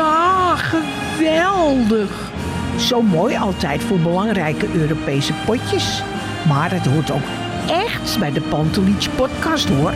Ja, geweldig. Zo mooi altijd voor belangrijke Europese potjes. Maar het hoort ook echt bij de Pantelich podcast hoor.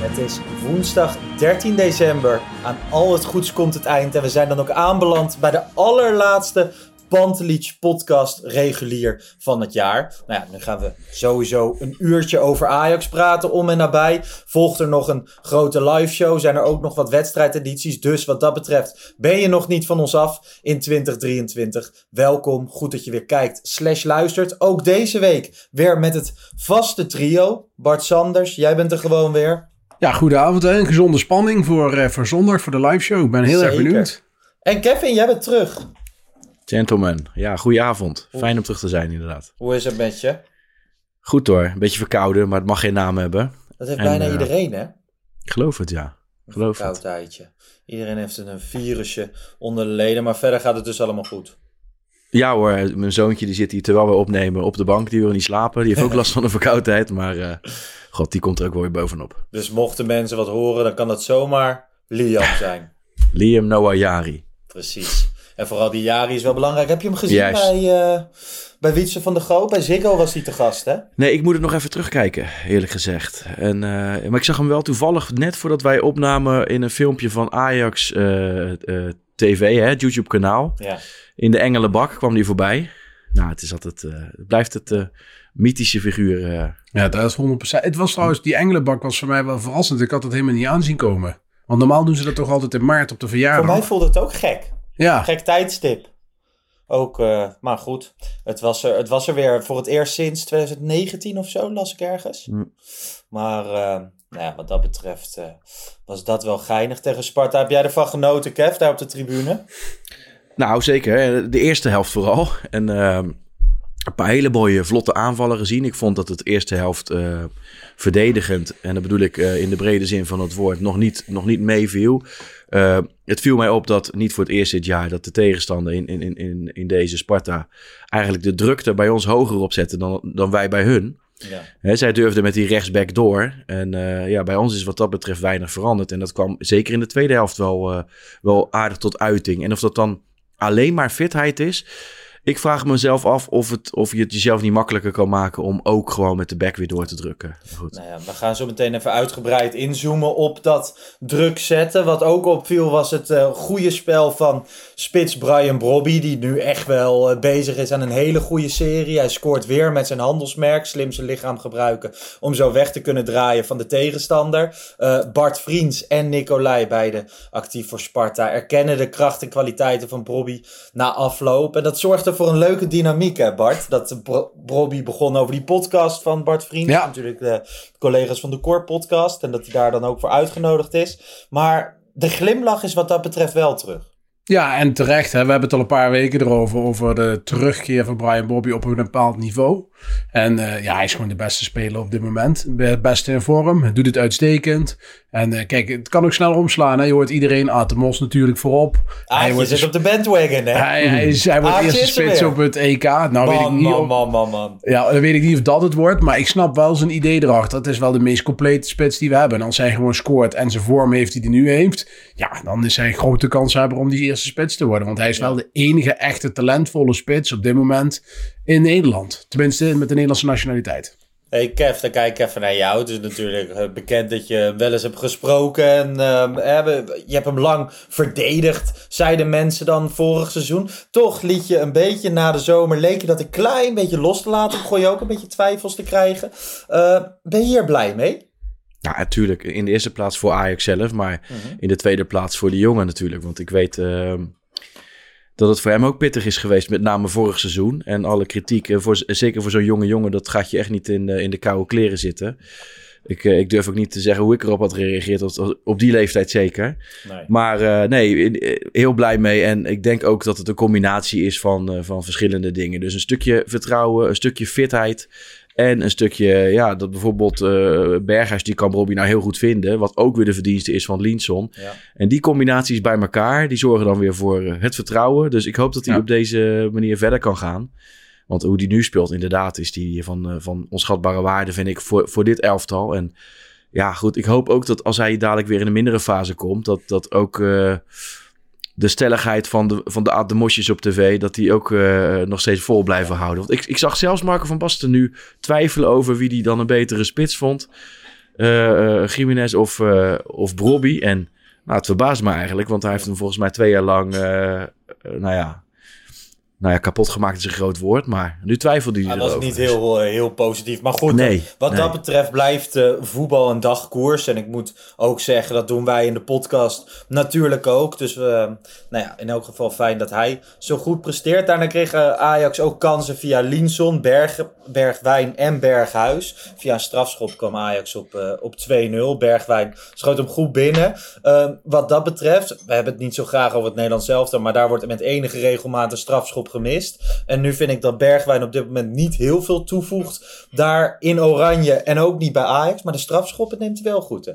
Het is woensdag 13 december. Aan al het goeds komt het eind. En we zijn dan ook aanbeland bij de allerlaatste Pantelich podcast regulier van het jaar. Nou ja, nu gaan we sowieso een uurtje over Ajax praten om en nabij. Volgt er nog een grote live show. Zijn er ook nog wat wedstrijdedities. Dus wat dat betreft ben je nog niet van ons af in 2023. Welkom, goed dat je weer kijkt slash luistert. Ook deze week weer met het vaste trio. Bart Sanders, jij bent er gewoon weer. Ja, goedenavond en gezonde spanning voor, uh, voor zondag, voor de live show. Ik ben heel Zeker. erg benieuwd. En Kevin, jij bent terug. Gentlemen, ja, goedenavond. Fijn om terug te zijn, inderdaad. Hoe is het met je? Goed hoor, een beetje verkouden, maar het mag geen naam hebben. Dat heeft En, bijna eh, iedereen, hè? Ik geloof het, ja. Ik geloof Koud het. tijdje. Iedereen heeft een virusje onder de leden, maar verder gaat het dus allemaal goed. Ja hoor, mijn zoontje die zit hier terwijl we opnemen op de bank. Die wil niet slapen. Die heeft ook last van een verkoudheid. Maar eh, god, die komt er ook wel weer bovenop. Dus mochten mensen wat horen, dan kan dat zomaar Liam zijn. Liam Noah Jari. Precies. En vooral die Jari is wel belangrijk. Heb je hem gezien Juist. bij, uh, bij Wietse van der Groot? Bij Ziggo was hij te gast, hè? Nee, ik moet het nog even terugkijken, eerlijk gezegd. En, eh, maar ik zag hem wel toevallig net voordat wij opnamen in een filmpje van Ajax eh, eh, TV, hè, het YouTube kanaal. Ja. In de Engelenbak kwam die voorbij. Nou, het, is altijd, het blijft het eh, mythische figuur. eh. Ja, dat is 100%. Het was trouwens, die Engelenbak was voor mij wel verrassend. Ik had het helemaal niet aanzien komen. Want normaal doen ze dat toch altijd in maart op de Voor verjaardag. mij voelde het ook gek. Ja, Gek tijdstip. Ook, uh, maar goed. Het was, er, het was er weer voor het eerst sinds 2019 of zo, las ik ergens. Mm. Maar uh, nou ja, wat dat betreft uh, was dat wel geinig tegen Sparta. Heb jij ervan genoten, Kev, daar op de tribune? Nou, zeker. De eerste helft vooral. En ehm, een paar hele mooie vlotte aanvallen gezien. Ik vond dat het eerste helft verdedigend, en dat bedoel ik in de brede zin van het woord, nog niet, nog niet meeviel. Uh, het viel mij op dat niet voor het eerst dit jaar dat de tegenstander in, in, in, in deze Sparta eigenlijk de drukte bij ons hoger opzette dan, dan wij bij hun. Ja. He, zij durfden met die rechtsback door. En uh, ja, bij ons is wat dat betreft weinig veranderd. En dat kwam zeker in de tweede helft wel, uh, wel aardig tot uiting. En of dat dan alleen maar fitheid is. Ik vraag mezelf af of, het, of je het jezelf niet makkelijker kan maken om ook gewoon met de back weer door te drukken. Goed. Nou ja, we gaan zo meteen even uitgebreid inzoomen op dat druk zetten. Wat ook opviel was het uh, goede spel van spits Brian Brobby. Die nu echt wel uh, bezig is aan een hele goede serie. Hij scoort weer met zijn handelsmerk. Slim zijn lichaam gebruiken om zo weg te kunnen draaien van de tegenstander. Uh, Bart Vriends en Nicolai, beide actief voor Sparta, erkennen de kracht en kwaliteiten van Brobby na afloop. En dat zorgde voor een leuke dynamiek, hè Bart? Dat Brobby begon over die podcast van Bart Vriend. Ja. Natuurlijk de collega's van de Core podcast. En dat hij daar dan ook voor uitgenodigd is. Maar de glimlach is wat dat betreft wel terug. Ja, en terecht. Hè, we hebben het al een paar weken erover. Over de terugkeer van Brian Bobby op een bepaald niveau. En uh, ja, hij is gewoon de beste speler op dit moment. Het beste in vorm. Hij doet het uitstekend. En uh, kijk, het kan ook snel omslaan. Hè. Je hoort iedereen, Atemos natuurlijk voorop. Ah, hij wordt zit op de bandwagon, hè? Hij, hij, is, hij wordt Aartje eerste er spits op het EK. Nou, Man, weet ik niet man, of, man, man, man. ja, dan weet ik niet of dat het wordt. Maar ik snap wel zijn idee erachter. Het is wel de meest complete spits die we hebben. En als hij gewoon scoort en zijn vorm heeft die hij nu heeft. Ja, dan is hij een grote kans hebben om die eerste spits te worden. Want hij is wel de enige echte talentvolle spits op dit moment in Nederland. Tenminste, met de Nederlandse nationaliteit. Hey Kev, dan kijk ik even naar jou. Het is natuurlijk eh, bekend dat je wel eens hebt gesproken. En uh, je hebt hem lang verdedigd, zeiden mensen dan vorig seizoen. Toch liet je een beetje na de zomer, leek je dat een klein beetje los te laten. Begon je ook een beetje twijfels te krijgen. Uh, ben je hier blij mee? Ja, natuurlijk. In de eerste plaats voor Ajax zelf, maar mm -hmm. in de tweede plaats voor de jongen natuurlijk. Want ik weet... Uh, dat het voor hem ook pittig is geweest, met name vorig seizoen. En alle kritiek, eh, voor, zeker voor zo'n jonge jongen, dat gaat je echt niet in, in de koude kleren zitten. Ik, ik durf ook niet te zeggen hoe ik erop had gereageerd, op, op die leeftijd zeker. Nee. Maar nee, heel blij mee. En ik denk ook dat het een combinatie is van, van verschillende dingen. Dus een stukje vertrouwen, een stukje fitheid. En een stukje, ja, dat bijvoorbeeld uh, Berghuis, die kan Robbie nou heel goed vinden. Wat ook weer de verdienste is van Linson. Ja. En die combinaties bij elkaar, die zorgen dan weer voor eh, het vertrouwen. Dus ik hoop dat hij Ja. op deze manier verder kan gaan. Want hoe die nu speelt, inderdaad, is die van, eh, van onschatbare waarde, vind ik, voor, voor dit elftal. En ja, goed, ik hoop ook dat als hij dadelijk weer in een mindere fase komt, dat, dat ook de stelligheid van de, van de, mosjes op tv, dat die ook eh, nog steeds vol blijven houden. Want ik, ik zag zelfs Marco van Basten nu twijfelen over wie die dan een betere spits vond. Eh, Jiménez of, eh of Brobby. En nou, het verbaast me eigenlijk, want hij heeft hem volgens mij twee jaar lang, nou ja, nou ja, kapot gemaakt is een groot woord, maar nu twijfelde hij Ja, dat was erover. niet heel, eh, heel positief. Maar goed, Nee, wat nee. dat betreft blijft eh, voetbal een dagkoers. En ik moet ook zeggen, dat doen wij in de podcast natuurlijk ook. Dus we, nou ja, in elk geval fijn dat hij zo goed presteert. Daarna kreeg eh, Ajax ook kansen via Linson, Berg, Bergwijn en Berghuis. Via een strafschop kwam Ajax op, eh, op 2-0. Bergwijn schoot hem goed binnen. Eh, wat dat betreft, we hebben het niet zo graag over het Nederlands zelf, maar daar wordt met enige regelmaat een strafschop gemist. En nu vind ik dat Bergwijn op dit moment niet heel veel toevoegt. Daar in Oranje en ook niet bij Ajax. Maar de strafschoppen neemt hij wel goed. Hè?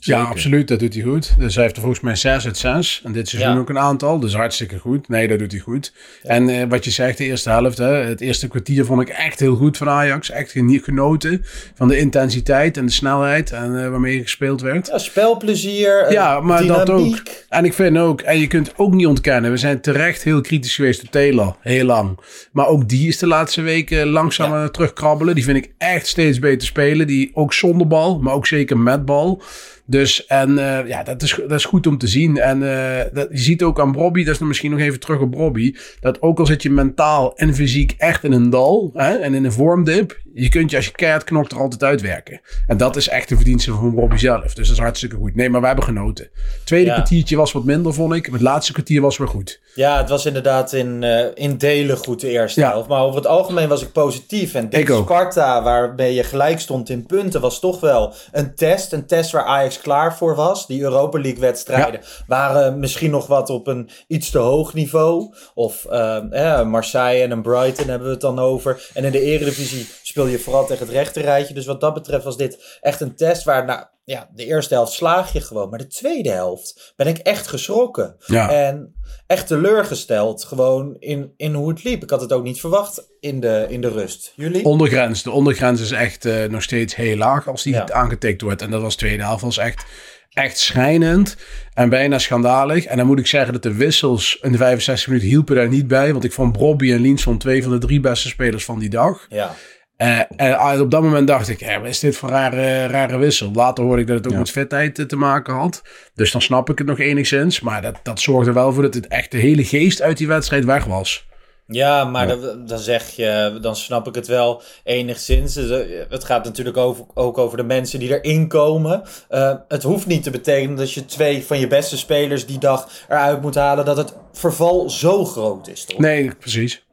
Ja, absoluut. Dat doet hij goed. Dus hij heeft er volgens mij 6 uit 6. En dit seizoen Ja. ook een aantal. Dus hartstikke goed. Nee, dat doet hij goed. En eh, wat je zegt, de eerste helft. Hè, het eerste kwartier vond ik echt heel goed van Ajax. Echt genoten van de intensiteit en de snelheid. En eh, waarmee gespeeld werd. Ja, spelplezier, eh, Ja, maar dat ook. En ik vind ook, en je kunt ook niet ontkennen, we zijn terecht heel kritisch geweest op Taylor, heel lang. Maar ook die is de laatste weken langzaam aan het terugkrabbelen. Die vind ik echt steeds beter spelen. Die ook zonder bal, maar ook zeker met bal. Dus, en eh, ja, dat is, dat is goed om te zien. En eh, dat, je ziet ook aan Bobby, dat is dan misschien nog even terug op Bobby, dat ook al zit je mentaal en fysiek echt in een dal hè, en in een vormdip, je kunt je als je keihard knokt er altijd uitwerken. En dat is echt de verdienste van Bobby zelf. Dus dat is hartstikke goed. Nee, maar we hebben genoten. Tweede Ja. kwartiertje was wat minder, vond ik. Het laatste kwartier was weer goed. Ja, het was inderdaad in, eh, in delen goed de eerste Ja. helft. Maar over het algemeen was ik positief. En dit. Sparta, waarmee je gelijk stond in punten, was toch wel een test. Een test waar Ajax klaar voor was. Die Europa League wedstrijden waren misschien nog wat op een iets te hoog niveau. Of eh, eh, Marseille en een Brighton hebben we het dan over. En in de eredivisie speel je vooral tegen het rechterrijtje. Dus wat dat betreft was dit echt een test waar... Nou, ja, de eerste helft slaag je gewoon. Maar de tweede helft ben ik echt geschrokken. Ja. En echt teleurgesteld gewoon in, in hoe het liep. Ik had het ook niet verwacht in de, in de rust. Jullie? Ondergrens. De ondergrens is echt eh, nog steeds heel laag als die Ja. aangetikt wordt. En dat was de tweede helft. was echt, echt schrijnend en bijna schandalig. En dan moet ik zeggen dat de wissels in de 65 minuten hielpen daar niet bij. Want ik vond Bobby en Linson twee van de drie beste spelers van die dag. Ja. Eh, en ah, op dat moment dacht ik, hè, wat is dit voor rare, rare wissel? Later hoorde ik dat het ook met fitheid eh, te maken had. Dus dan snap ik het nog enigszins. Maar dat, dat zorgde wel voor dat het echt de hele geest uit die wedstrijd weg was. Ja, maar Dan, dan zeg je, dan snap ik het wel enigszins. Dus, eh, Het gaat natuurlijk over, ook over de mensen die erin komen. Eh, het hoeft niet te betekenen dat je twee van je beste spelers die dag eruit moet halen, dat het verval zo groot is, toch? Nee, precies.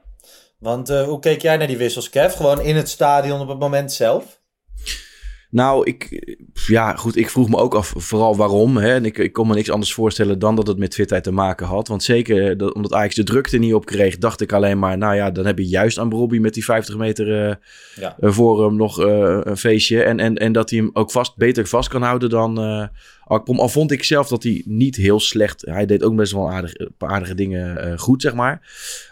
Want eh, hoe keek jij naar die wissels, Kev? Gewoon in het stadion op het moment zelf? Nou, ik, ja, goed, ik vroeg me ook af vooral waarom. Hè? En ik, ik kon me niks anders voorstellen dan dat het met fitheid te maken had. Want zeker eh, dat, omdat Ajax de drukte niet op kreeg, dacht ik alleen maar... Nou ja, dan heb je juist aan Robbie met die 50 meter eh, Ja. voor hem nog een feestje. En, en, en dat hij hem ook vast, beter vast kan houden dan Akpom. Al vond ik zelf dat hij niet heel slecht... Hij deed ook best wel aardig, aardige dingen eh, goed, zeg maar.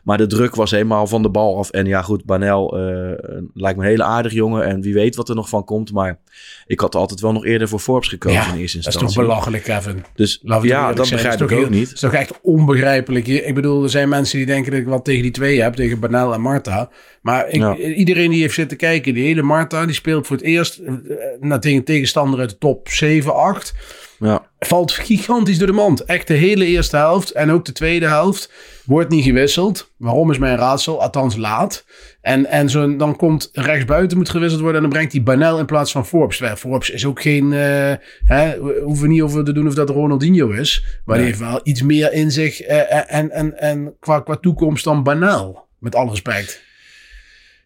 Maar de druk was helemaal van de bal af. En ja, goed, Banel eh, lijkt me een hele aardige jongen. En wie weet wat er nog van komt. Maar ik had altijd wel nog eerder voor Forbes gekozen in eerste dat is instantie. toch belachelijk, Kevin. Dus Laten ja, dat zijn. begrijp ik ook heel- niet. Het is toch echt onbegrijpelijk. Ik bedoel, er zijn mensen die denken dat ik wat tegen die twee heb, tegen Banel en Marta. Maar ik, Ja. iedereen die heeft zitten kijken, die hele Marta, die speelt voor het eerst naar tegen tegenstander uit de top 7, 8. Ja, valt gigantisch door de mand. Echt de hele eerste helft en ook de tweede helft wordt niet gewisseld. Waarom is mijn raadsel? Althans laat. En, en zo, dan komt rechtsbuiten moet gewisseld worden en dan brengt hij Banel in plaats van Forbes. Terwijl Forbes is ook geen, uh, hè, we hoeven niet over te doen of dat Ronaldinho is. Maar die heeft wel iets meer in zich uh, en, en, en qua, qua toekomst dan Banel. Met alle respect.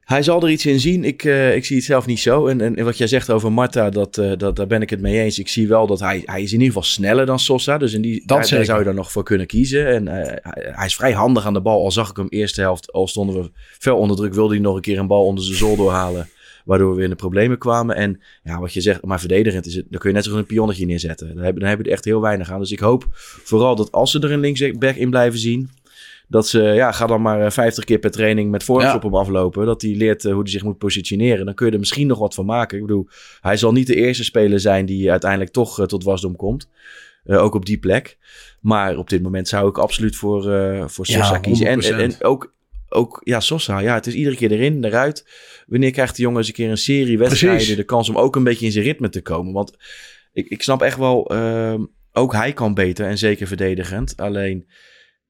Hij zal er iets in zien. Ik, uh, ik zie het zelf niet zo. En, en wat jij zegt over Marta, dat, uh, dat, daar ben ik het mee eens. Ik zie wel dat hij, hij is in ieder geval sneller dan Sosa. Dus in die, dat daar, zou je daar nog voor kunnen kiezen. En uh, hij, hij, is vrij handig aan de bal. Al zag ik hem eerste helft, al stonden we veel onder druk, wilde hij nog een keer een bal onder zijn zool doorhalen. Waardoor we weer in de problemen kwamen. En ja, wat je zegt, maar verdedigend is het, dan kun je net zo een pionnetje neerzetten. Dan heb, dan heb je er echt heel weinig aan. Dus ik hoop vooral dat als ze er een linksback in blijven zien dat ze, ja, ga dan maar 50 keer per training met Forbes op hem aflopen. Dat hij leert hoe hij zich moet positioneren. Dan kun je er misschien nog wat van maken. Ik bedoel, hij zal niet de eerste speler zijn die uiteindelijk toch tot wasdom komt. Uh, ook op die plek. Maar op dit moment zou ik absoluut voor, uh, voor Sosa ja, kiezen. En, en, en, ook, ook, ja, Sosa, ja, het is iedere keer erin, eruit. Wanneer krijgt de jongen eens een keer een serie wedstrijden Precies. de kans om ook een beetje in zijn ritme te komen? Want ik, ik snap echt wel, uh, ook hij kan beter en zeker verdedigend. Alleen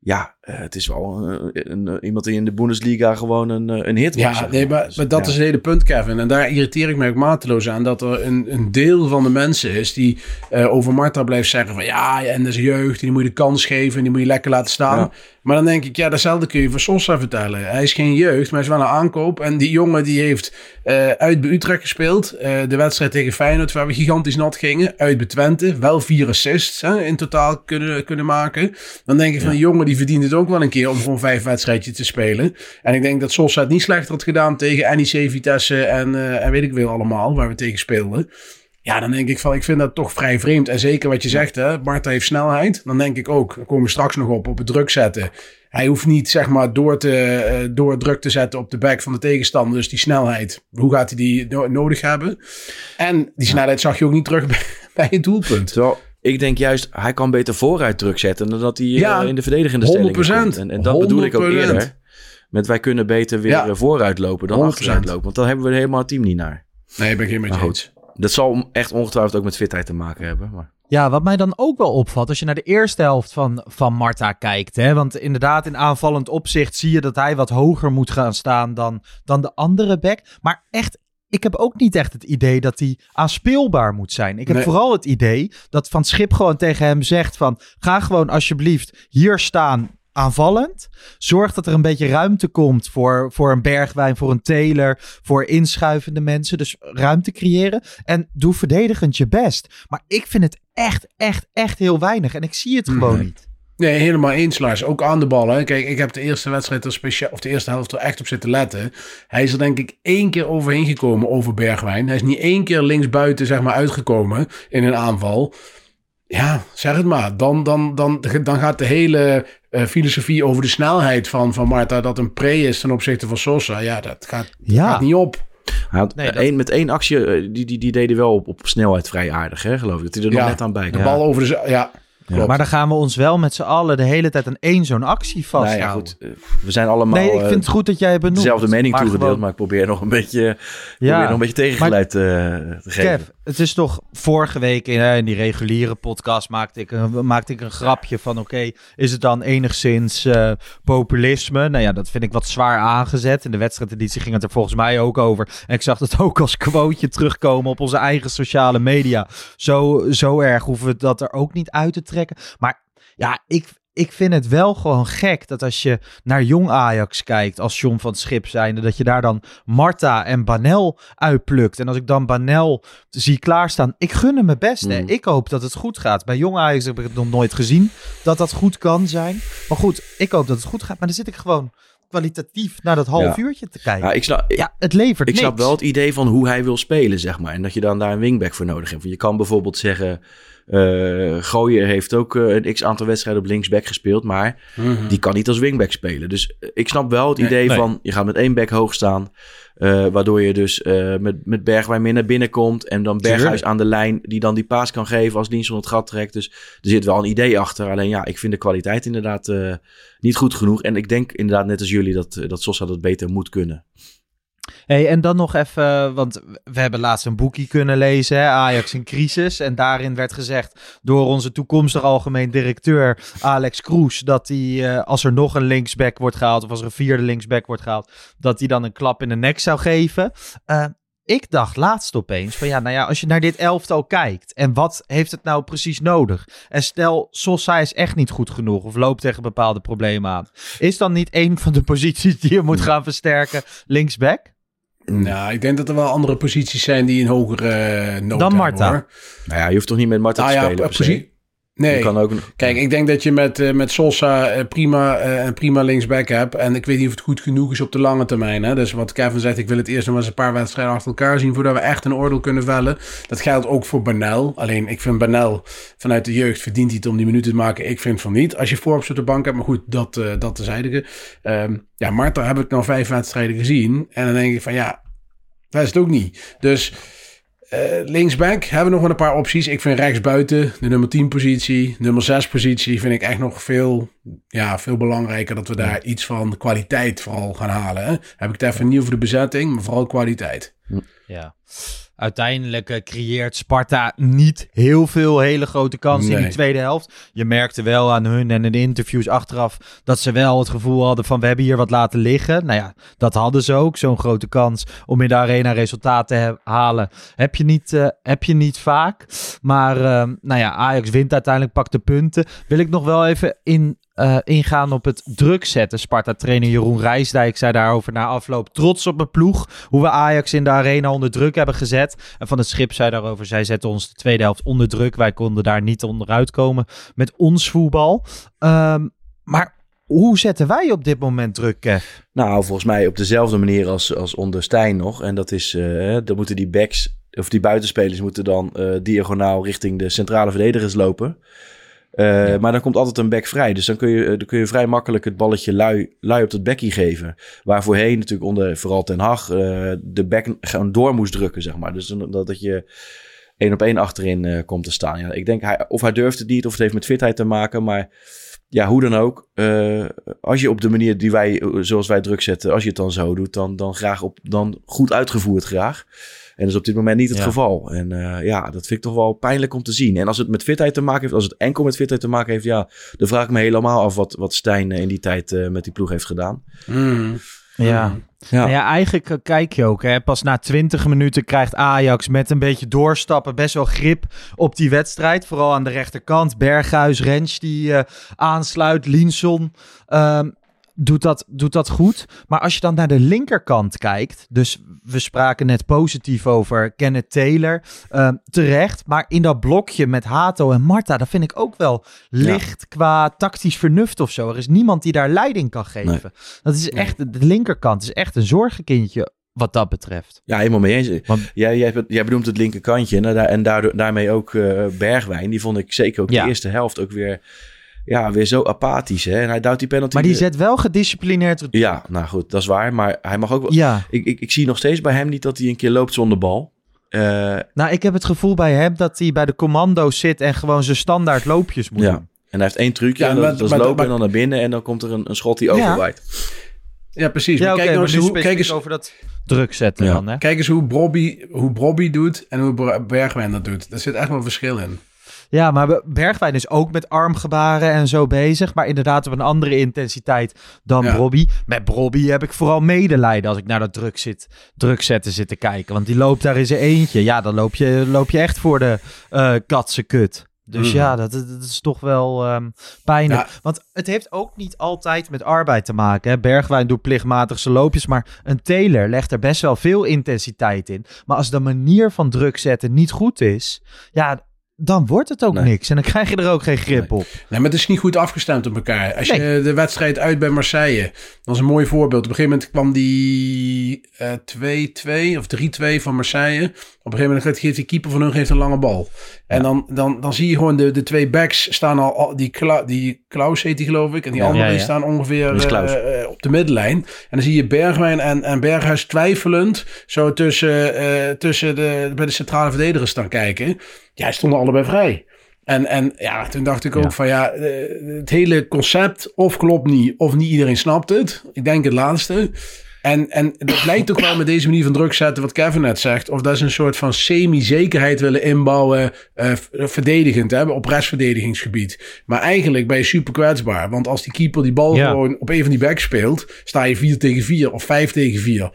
ja, uh, het is wel een, een, iemand die in de Bundesliga gewoon een, een hit was. Ja, nee, maar, maar dat ja. is het hele punt, Kevin. En daar irriteer ik me ook mateloos aan. Dat er een, een deel van de mensen is die uh, over Marta blijft zeggen van... Ja, en dat is jeugd, die moet je de kans geven en die moet je lekker laten staan. Ja. Maar dan denk ik, ja, datzelfde kun je van Sosa vertellen. Hij is geen jeugd, maar hij is wel een aankoop. En die jongen die heeft uh, uit bij Utrecht gespeeld. Uh, de wedstrijd tegen Feyenoord, waar we gigantisch nat gingen. Uit bij Twente, wel vier assists hè, in totaal kunnen, kunnen maken. Dan denk ik van, die jongen die verdient het ook wel een keer om gewoon vijf wedstrijdjes te spelen. En ik denk dat Sosa het niet slechter had gedaan tegen NEC, Vitesse en, uh, en weet ik wel allemaal, waar we tegen speelden. Ja, dan denk ik van, ik vind dat toch vrij vreemd. En zeker wat je zegt, hè, Marta heeft snelheid. Dan denk ik ook, dan komen we straks nog op, op het druk zetten. Hij hoeft niet, zeg maar, door, te, uh, door druk te zetten op de back van de tegenstander. Dus die snelheid, hoe gaat hij die no nodig hebben? En die snelheid zag je ook niet terug bij, bij het doelpunt. Zo. Ik denk juist, hij kan beter vooruit druk zetten dan dat hij ja, uh, in de verdedigende stelling komt. En, en dat 100%. bedoel ik ook eerder. Met wij kunnen beter weer ja. vooruit lopen dan 100%. achteruit lopen. Want dan hebben we helemaal het team niet naar. Nee, ik ben geen met je. Dat zal echt ongetwijfeld ook met fitheid te maken hebben. Maar... Ja, wat mij dan ook wel opvalt, als je naar de eerste helft van, van Marta kijkt. Hè, want inderdaad, in aanvallend opzicht zie je dat hij wat hoger moet gaan staan dan, dan de andere back. Maar echt, ik heb ook niet echt het idee dat hij aanspeelbaar moet zijn. Ik heb nee. vooral het idee dat Van Schip gewoon tegen hem zegt van... ga gewoon alsjeblieft hier staan aanvallend. Zorg dat er een beetje ruimte komt voor, voor een bergwijn, voor een teler, voor inschuivende mensen. Dus ruimte creëren. En doe verdedigend je best. Maar ik vind het echt, echt, echt heel weinig. En ik zie het gewoon nee. niet. Nee, helemaal eens, Lars. Ook aan de bal. Hè. Kijk, ik heb de eerste wedstrijd er speciaal, of de eerste helft er echt op zitten letten. Hij is er denk ik één keer overheen gekomen over Bergwijn. Hij is niet één keer linksbuiten, zeg maar, uitgekomen in een aanval. Ja, zeg het maar. Dan, dan, dan, dan gaat de hele uh, filosofie over de snelheid van, van Marta, dat een pre is ten opzichte van Sosa. Ja, dat gaat, dat ja. gaat niet op. Hij had, nee, dat... een, met één actie, die, die, die deden wel op, op snelheid vrij aardig, hè, geloof ik. Dat hij er ja, nog net aan bij De bal over de... Ja. Ja. Maar dan gaan we ons wel met z'n allen de hele tijd aan één zo'n actie vasthouden. Nou ja, goed. We zijn allemaal... Nee, ik vind het goed dat jij het benoemt. Dezelfde mening maar toegedeeld, gewoon... maar ik probeer nog een beetje, ja. nog een beetje maar, uh, te geven. Kev, het is toch vorige week in, in die reguliere podcast maakte ik een, maakte ik een grapje van oké, is het dan enigszins uh, populisme? Nou ja, dat vind ik wat zwaar aangezet. In de wedstrijdeditie ging het er volgens mij ook over. En ik zag het ook als quoteje terugkomen op onze eigen sociale media. Zo, zo erg hoeven we dat er ook niet uit te trekken. Maar ja, ik, ik vind het wel gewoon gek dat als je naar jong Ajax kijkt, als John van het Schip zijnde, dat je daar dan Marta en Banel uitplukt. En als ik dan Banel zie klaarstaan, ik gun hem mijn best. Hè. Mm. Ik hoop dat het goed gaat. Bij jong Ajax heb ik het nog nooit gezien dat dat goed kan zijn. Maar goed, ik hoop dat het goed gaat. Maar dan zit ik gewoon kwalitatief naar dat half ja. uurtje te kijken. Ja, ik snap, ja, het levert Ik niks. snap wel het idee van hoe hij wil spelen, zeg maar. En dat je dan daar een wingback voor nodig hebt. Je kan bijvoorbeeld zeggen... Uh, Gooier heeft ook uh, een x-aantal wedstrijden op linksback gespeeld, maar mm -hmm. die kan niet als wingback spelen. Dus uh, ik snap wel het idee nee, van, je gaat met één back hoog staan, waardoor je dus met, met Bergwijn meer naar binnen komt en dan Berghuis aan de lijn, die dan die paas kan geven als Dienst het gat trekt. Dus er zit wel een idee achter. Alleen ja, ik vind de kwaliteit inderdaad niet goed genoeg. En ik denk inderdaad net als jullie dat, dat Sosa dat beter moet kunnen. Hey, en dan nog even, want we hebben laatst een boekje kunnen lezen, Ajax in crisis. En daarin werd gezegd door onze toekomstige algemeen directeur Alex Kroes, dat hij, eh, als er nog een linksback wordt gehaald, of als er een vierde linksback wordt gehaald, dat hij dan een klap in de nek zou geven. Eh, ik dacht laatst opeens van ja, nou ja, als je naar dit elftal kijkt en wat heeft het nou precies nodig? En stel, Sosa is echt niet goed genoeg of loopt tegen bepaalde problemen aan. Is dan niet een van de posities die je moet gaan versterken linksback? Nou, ik denk dat er wel andere posities zijn die een hogere eh, nood Dan Marta. hoor. Nou ja, je hoeft toch niet met Marta Nou te ja, spelen precies. Nee, Je kan ook... Kijk, ik denk dat je met, eh, met Sosa eh, prima, eh, een prima linksback hebt. En ik weet niet of het goed genoeg is op de lange termijn. Hè? Dus wat Kevin zegt, ik wil het eerst nog eens een paar wedstrijden achter elkaar zien... voordat we echt een oordeel kunnen vellen. Dat geldt ook voor Banel. Alleen, ik vind Banel vanuit de jeugd verdient hij het om die minuten te maken. Ik vind van niet. Als je Forbes op de bank hebt, maar goed, dat, eh dat. Ehm ja, Marta heb ik nou vijf wedstrijden gezien. En dan denk ik van ja, dat is het ook niet. Dus... Eh, linksback hebben we nog wel een paar opties. Ik vind rechtsbuiten, de nummer 10 positie, nummer 6 positie, vind ik echt nog veel, ja, veel belangrijker dat we daar iets van kwaliteit vooral gaan halen. Hè? Heb ik het even niet over de bezetting, maar vooral kwaliteit. Ja. Uiteindelijk eh, creëert Sparta niet heel veel hele grote kansen in die tweede helft. Je merkte wel aan hun en in de interviews achteraf dat ze wel het gevoel hadden van we hebben hier wat laten liggen. Nou ja, dat hadden ze ook. Zo'n grote kans om in de arena resultaten te he- halen heb je niet, eh, heb je niet vaak. Maar eh, nou ja, Ajax wint uiteindelijk, pakt de punten. Wil ik nog wel even in, eh, ingaan op het druk zetten. Sparta-trainer Jeroen Rijsdijk zei daarover na afloop. Trots op mijn ploeg. Hoe we Ajax in de arena onder druk hebben gezet. En Van het Schip zei daarover. Zij zetten ons de tweede helft onder druk. Wij konden daar niet onderuit komen met ons voetbal. Ehm, maar hoe zetten wij op dit moment druk, Kev? Nou, volgens mij op dezelfde manier als, als onder Stijn nog. En dat is, eh, dan moeten die backs, of die buitenspelers moeten dan eh, diagonaal richting de centrale verdedigers lopen. Eh, Maar dan komt altijd een back vrij. Dus dan kun je, dan kun je vrij makkelijk het balletje lui, lui op dat bekkie geven. Waar voorheen natuurlijk onder vooral Ten Hag eh, de back gewoon door moest drukken, zeg maar. Dus dat, dat je één op één achterin eh, komt te staan. Ja, ik denk, hij, of hij durft het niet, of het heeft met fitheid te maken. Maar ja, hoe dan ook. eh, als je op de manier die wij, zoals wij druk zetten, als je het dan zo doet, dan, dan graag op, dan goed uitgevoerd graag. En dat is op dit moment niet het Ja. geval. En eh, ja, dat vind ik toch wel pijnlijk om te zien. En als het met fitheid te maken heeft, als het enkel met fitheid te maken heeft, ja, dan vraag ik me helemaal af wat, wat Stijn eh, in die tijd eh, met die ploeg heeft gedaan. Ja. Ja. Nou ja, eigenlijk kijk je ook. Hè, pas na 20 minuten krijgt Ajax met een beetje doorstappen best wel grip op die wedstrijd. Vooral aan de rechterkant. Berghuis, Rens die eh, aansluit. Linson ehm, doet, dat, doet dat goed. Maar als je dan naar de linkerkant kijkt. Dus we spraken net positief over Kenneth Taylor. ehm, terecht. Maar in dat blokje met Hato en Marta. Dat vind ik ook wel licht qua tactisch vernuft of zo. Er is niemand die daar leiding kan geven. Dat is echt, de linkerkant is echt een zorgenkindje wat dat betreft. Ja, helemaal mee eens. Want- Jij, jij, jij benoemt het linkerkantje en, daar, en daardoor, daarmee ook eh, Bergwijn. Die vond ik zeker ook Ja. de eerste helft ook weer, ja, weer zo apathisch. Hè? En hij duwt die penalty... Maar die zet wel gedisciplineerd terug. Ja, nou goed, dat is waar. Maar hij mag ook wel... Ja, Ik, ik, ik zie nog steeds bij hem niet dat hij een keer loopt zonder bal. Eh, nou ik heb het gevoel bij hem dat hij bij de commando's zit en gewoon zijn standaard loopjes moet ja. doen. En hij heeft één trucje, Ja, en dat, maar- dat is maar- lopen maar- en dan naar binnen. En dan komt er een, een schot die overwaait. Ja, precies. Ja, Maar oké, kijk, nou maar eens nu hoe, kijk, specifiek eens, over dat druk zetten Ja. dan, hè? kijk eens hoe Brobby, hoe doet en hoe Ber- Bergwijn dat doet. Daar zit echt wel verschil in. Ja, maar Bergwijn is ook met armgebaren en zo bezig. Maar inderdaad op een andere intensiteit dan Ja. Met Brobby heb ik vooral medelijden als ik naar dat druk, zit, druk zetten zit te kijken. Want die loopt daar in zijn eentje. Ja, dan loop je, loop je echt voor de eh katse kut. Dus Mhm. ja, dat, dat is toch wel ehm, pijnlijk. Ja. Want het heeft ook niet altijd met arbeid te maken. Hè? Bergwijn doet plichtmatig zijn loopjes. Maar een Taylor legt er best wel veel intensiteit in. Maar als de manier van druk zetten niet goed is... Ja, dan wordt het ook Nee. niks. En dan krijg je er ook geen grip op. Nee, maar het is niet goed afgestemd op elkaar. Als je de wedstrijd uit bij Marseille, dat is een mooi voorbeeld. Op een gegeven moment kwam die eh 2-2 of 3-2 van Marseille. Op een gegeven moment geeft die keeper van hun geeft een lange bal. En dan, dan, dan zie je gewoon de, de twee backs staan al, die, Kla, die Klaus heet die geloof ik. En die Ja. andere Ja, die ja. staan ongeveer eh, eh, op de middenlijn. En dan zie je Bergwijn en, en Berghuis twijfelend zo tussen, eh, tussen de, bij de centrale verdedigers staan kijken. Ja, stonden allebei vrij. En, en ja, toen dacht ik ook Ja. van ja, het hele concept of klopt niet, of niet iedereen snapt het. Ik denk het laatste. En, en dat lijkt toch wel met deze manier van druk zetten, wat Kevin net zegt. Of dat is een soort van semi-zekerheid willen inbouwen, eh, verdedigend, hè, op restverdedigingsgebied. Maar eigenlijk ben je super kwetsbaar. Want als die keeper die bal Ja. gewoon op een van die backs speelt, sta je 4 tegen 4 of 5 tegen 4.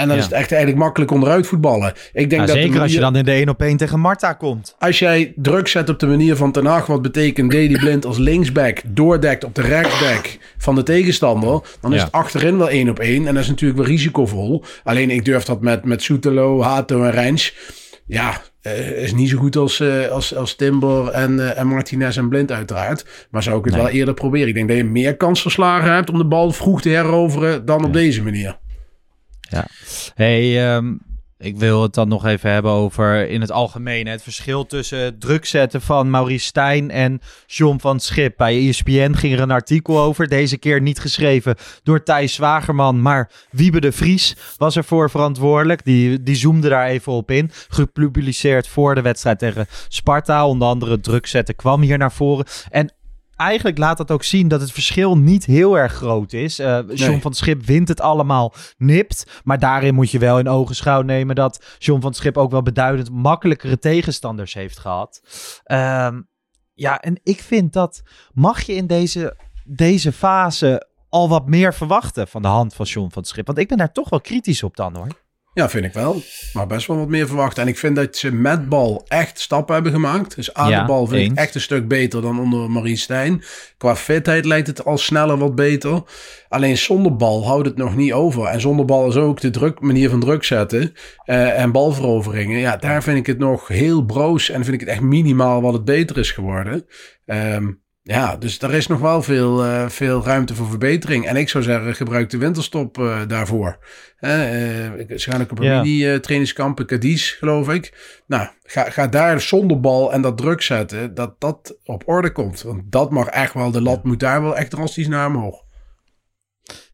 En dan Ja. is het echt eigenlijk makkelijk onderuit voetballen. Ik denk dat zeker als je dan in de 1 op 1 tegen Marta komt. als jij druk zet op de manier van Ten Hag, wat betekent Daley Blind als linksback doordekt op de rechtsback van de tegenstander, dan is Ja. het achterin wel één op één. En dat is natuurlijk wel risicovol. Alleen ik durf dat met, met Soetelo, Hato en Rens. Ja, eh, is niet zo goed als, eh, als, als Timber en, eh, en Martinez en Blind uiteraard. Maar zou ik het Nee. wel eerder proberen. Ik denk dat je meer kans verslagen hebt om de bal vroeg te heroveren dan op deze manier. Hey, ehm, ik wil het dan nog even hebben over in het algemeen het verschil tussen het druk zetten van Maurice Stijn en John van Schip. Bij ESPN ging er een artikel over, deze keer niet geschreven door Thijs Zwagerman, maar Wiebe de Vries was ervoor verantwoordelijk. Die, die zoomde daar even op in, gepubliceerd voor de wedstrijd tegen Sparta. Onder andere druk zetten kwam hier naar voren. En eigenlijk laat dat ook zien dat het verschil niet heel erg groot is. Eh John Nee. van het Schip wint het allemaal nipt. Maar daarin moet je wel in ogenschouw nemen dat John van het Schip ook wel beduidend makkelijkere tegenstanders heeft gehad. Ehm, ja, en ik vind dat mag je in deze, deze fase al wat meer verwachten van de hand van John van het Schip. Want ik ben daar toch wel kritisch op dan hoor. Ja, vind ik wel. Maar best wel wat meer verwacht. En ik vind dat ze met bal echt stappen hebben gemaakt. Dus aan Ja, de bal vind eens. ik echt een stuk beter dan onder Marie Stijn. Qua fitheid lijkt het al sneller wat beter. Alleen zonder bal houdt het nog niet over. En zonder bal is ook de druk, manier van druk zetten eh, en balveroveringen. Ja, daar vind ik het nog heel broos. En vind ik het echt minimaal wat het beter is geworden. Ehm, ja, dus er is nog wel veel, eh, veel ruimte voor verbetering. En ik zou zeggen, gebruik de winterstop eh, daarvoor. Eh, ze gaan ook op een mini-trainingskamp in Cadiz, geloof ik. Nou, ga, ga daar zonder bal en dat druk zetten, dat dat op orde komt. Want dat mag echt wel, de lat moet daar wel echt drastisch naar omhoog.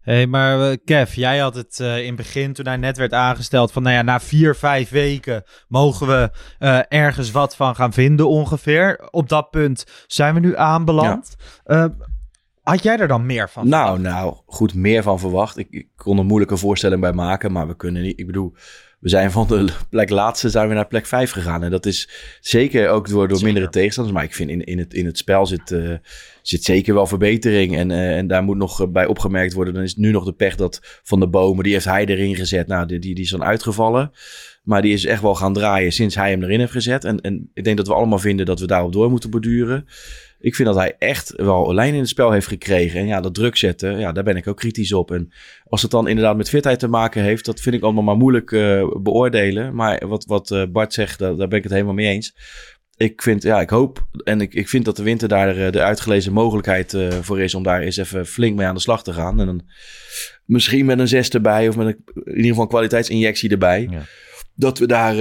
Hey, maar eh, Kev, jij had het eh, in het begin toen hij net werd aangesteld van, nou ja, na vier, vijf weken mogen we eh, ergens wat van gaan vinden ongeveer. Op dat punt zijn we nu aanbeland. Had jij er dan meer van? Nou, nou, goed, meer van verwacht. Ik, ik kon een moeilijke voorstelling bij maken, maar we kunnen niet. Ik bedoel, we zijn van de plek laatste zijn we naar plek vijf gegaan. En dat is zeker ook door, door mindere tegenstanders. Maar ik vind in, in, het, in het spel zit, eh, zit zeker wel verbetering. En, eh, en daar moet nog eh, bij opgemerkt worden. Dan is nu nog de pech dat van de bomen, die heeft hij erin gezet. Nou, die, die, die is dan uitgevallen. Maar die is echt wel gaan draaien sinds hij hem erin heeft gezet. En, en ik denk dat we allemaal vinden dat we daarop door moeten borduren. Ik vind dat hij echt wel lijn in het spel heeft gekregen. En ja, dat druk zetten, ja, daar ben ik ook kritisch op. En als het dan inderdaad met fitheid te maken heeft, dat vind ik allemaal maar moeilijk eh, beoordelen. Maar wat, wat eh, Bart zegt, daar, daar ben ik het helemaal mee eens. Ik vind, ja, ik hoop en ik, ik vind dat de winter daar eh, de uitgelezen mogelijkheid voor is om daar eens even flink mee aan de slag te gaan. En dan misschien met een zes erbij of met een, in ieder geval een kwaliteitsinjectie erbij. Ja. Dat we daar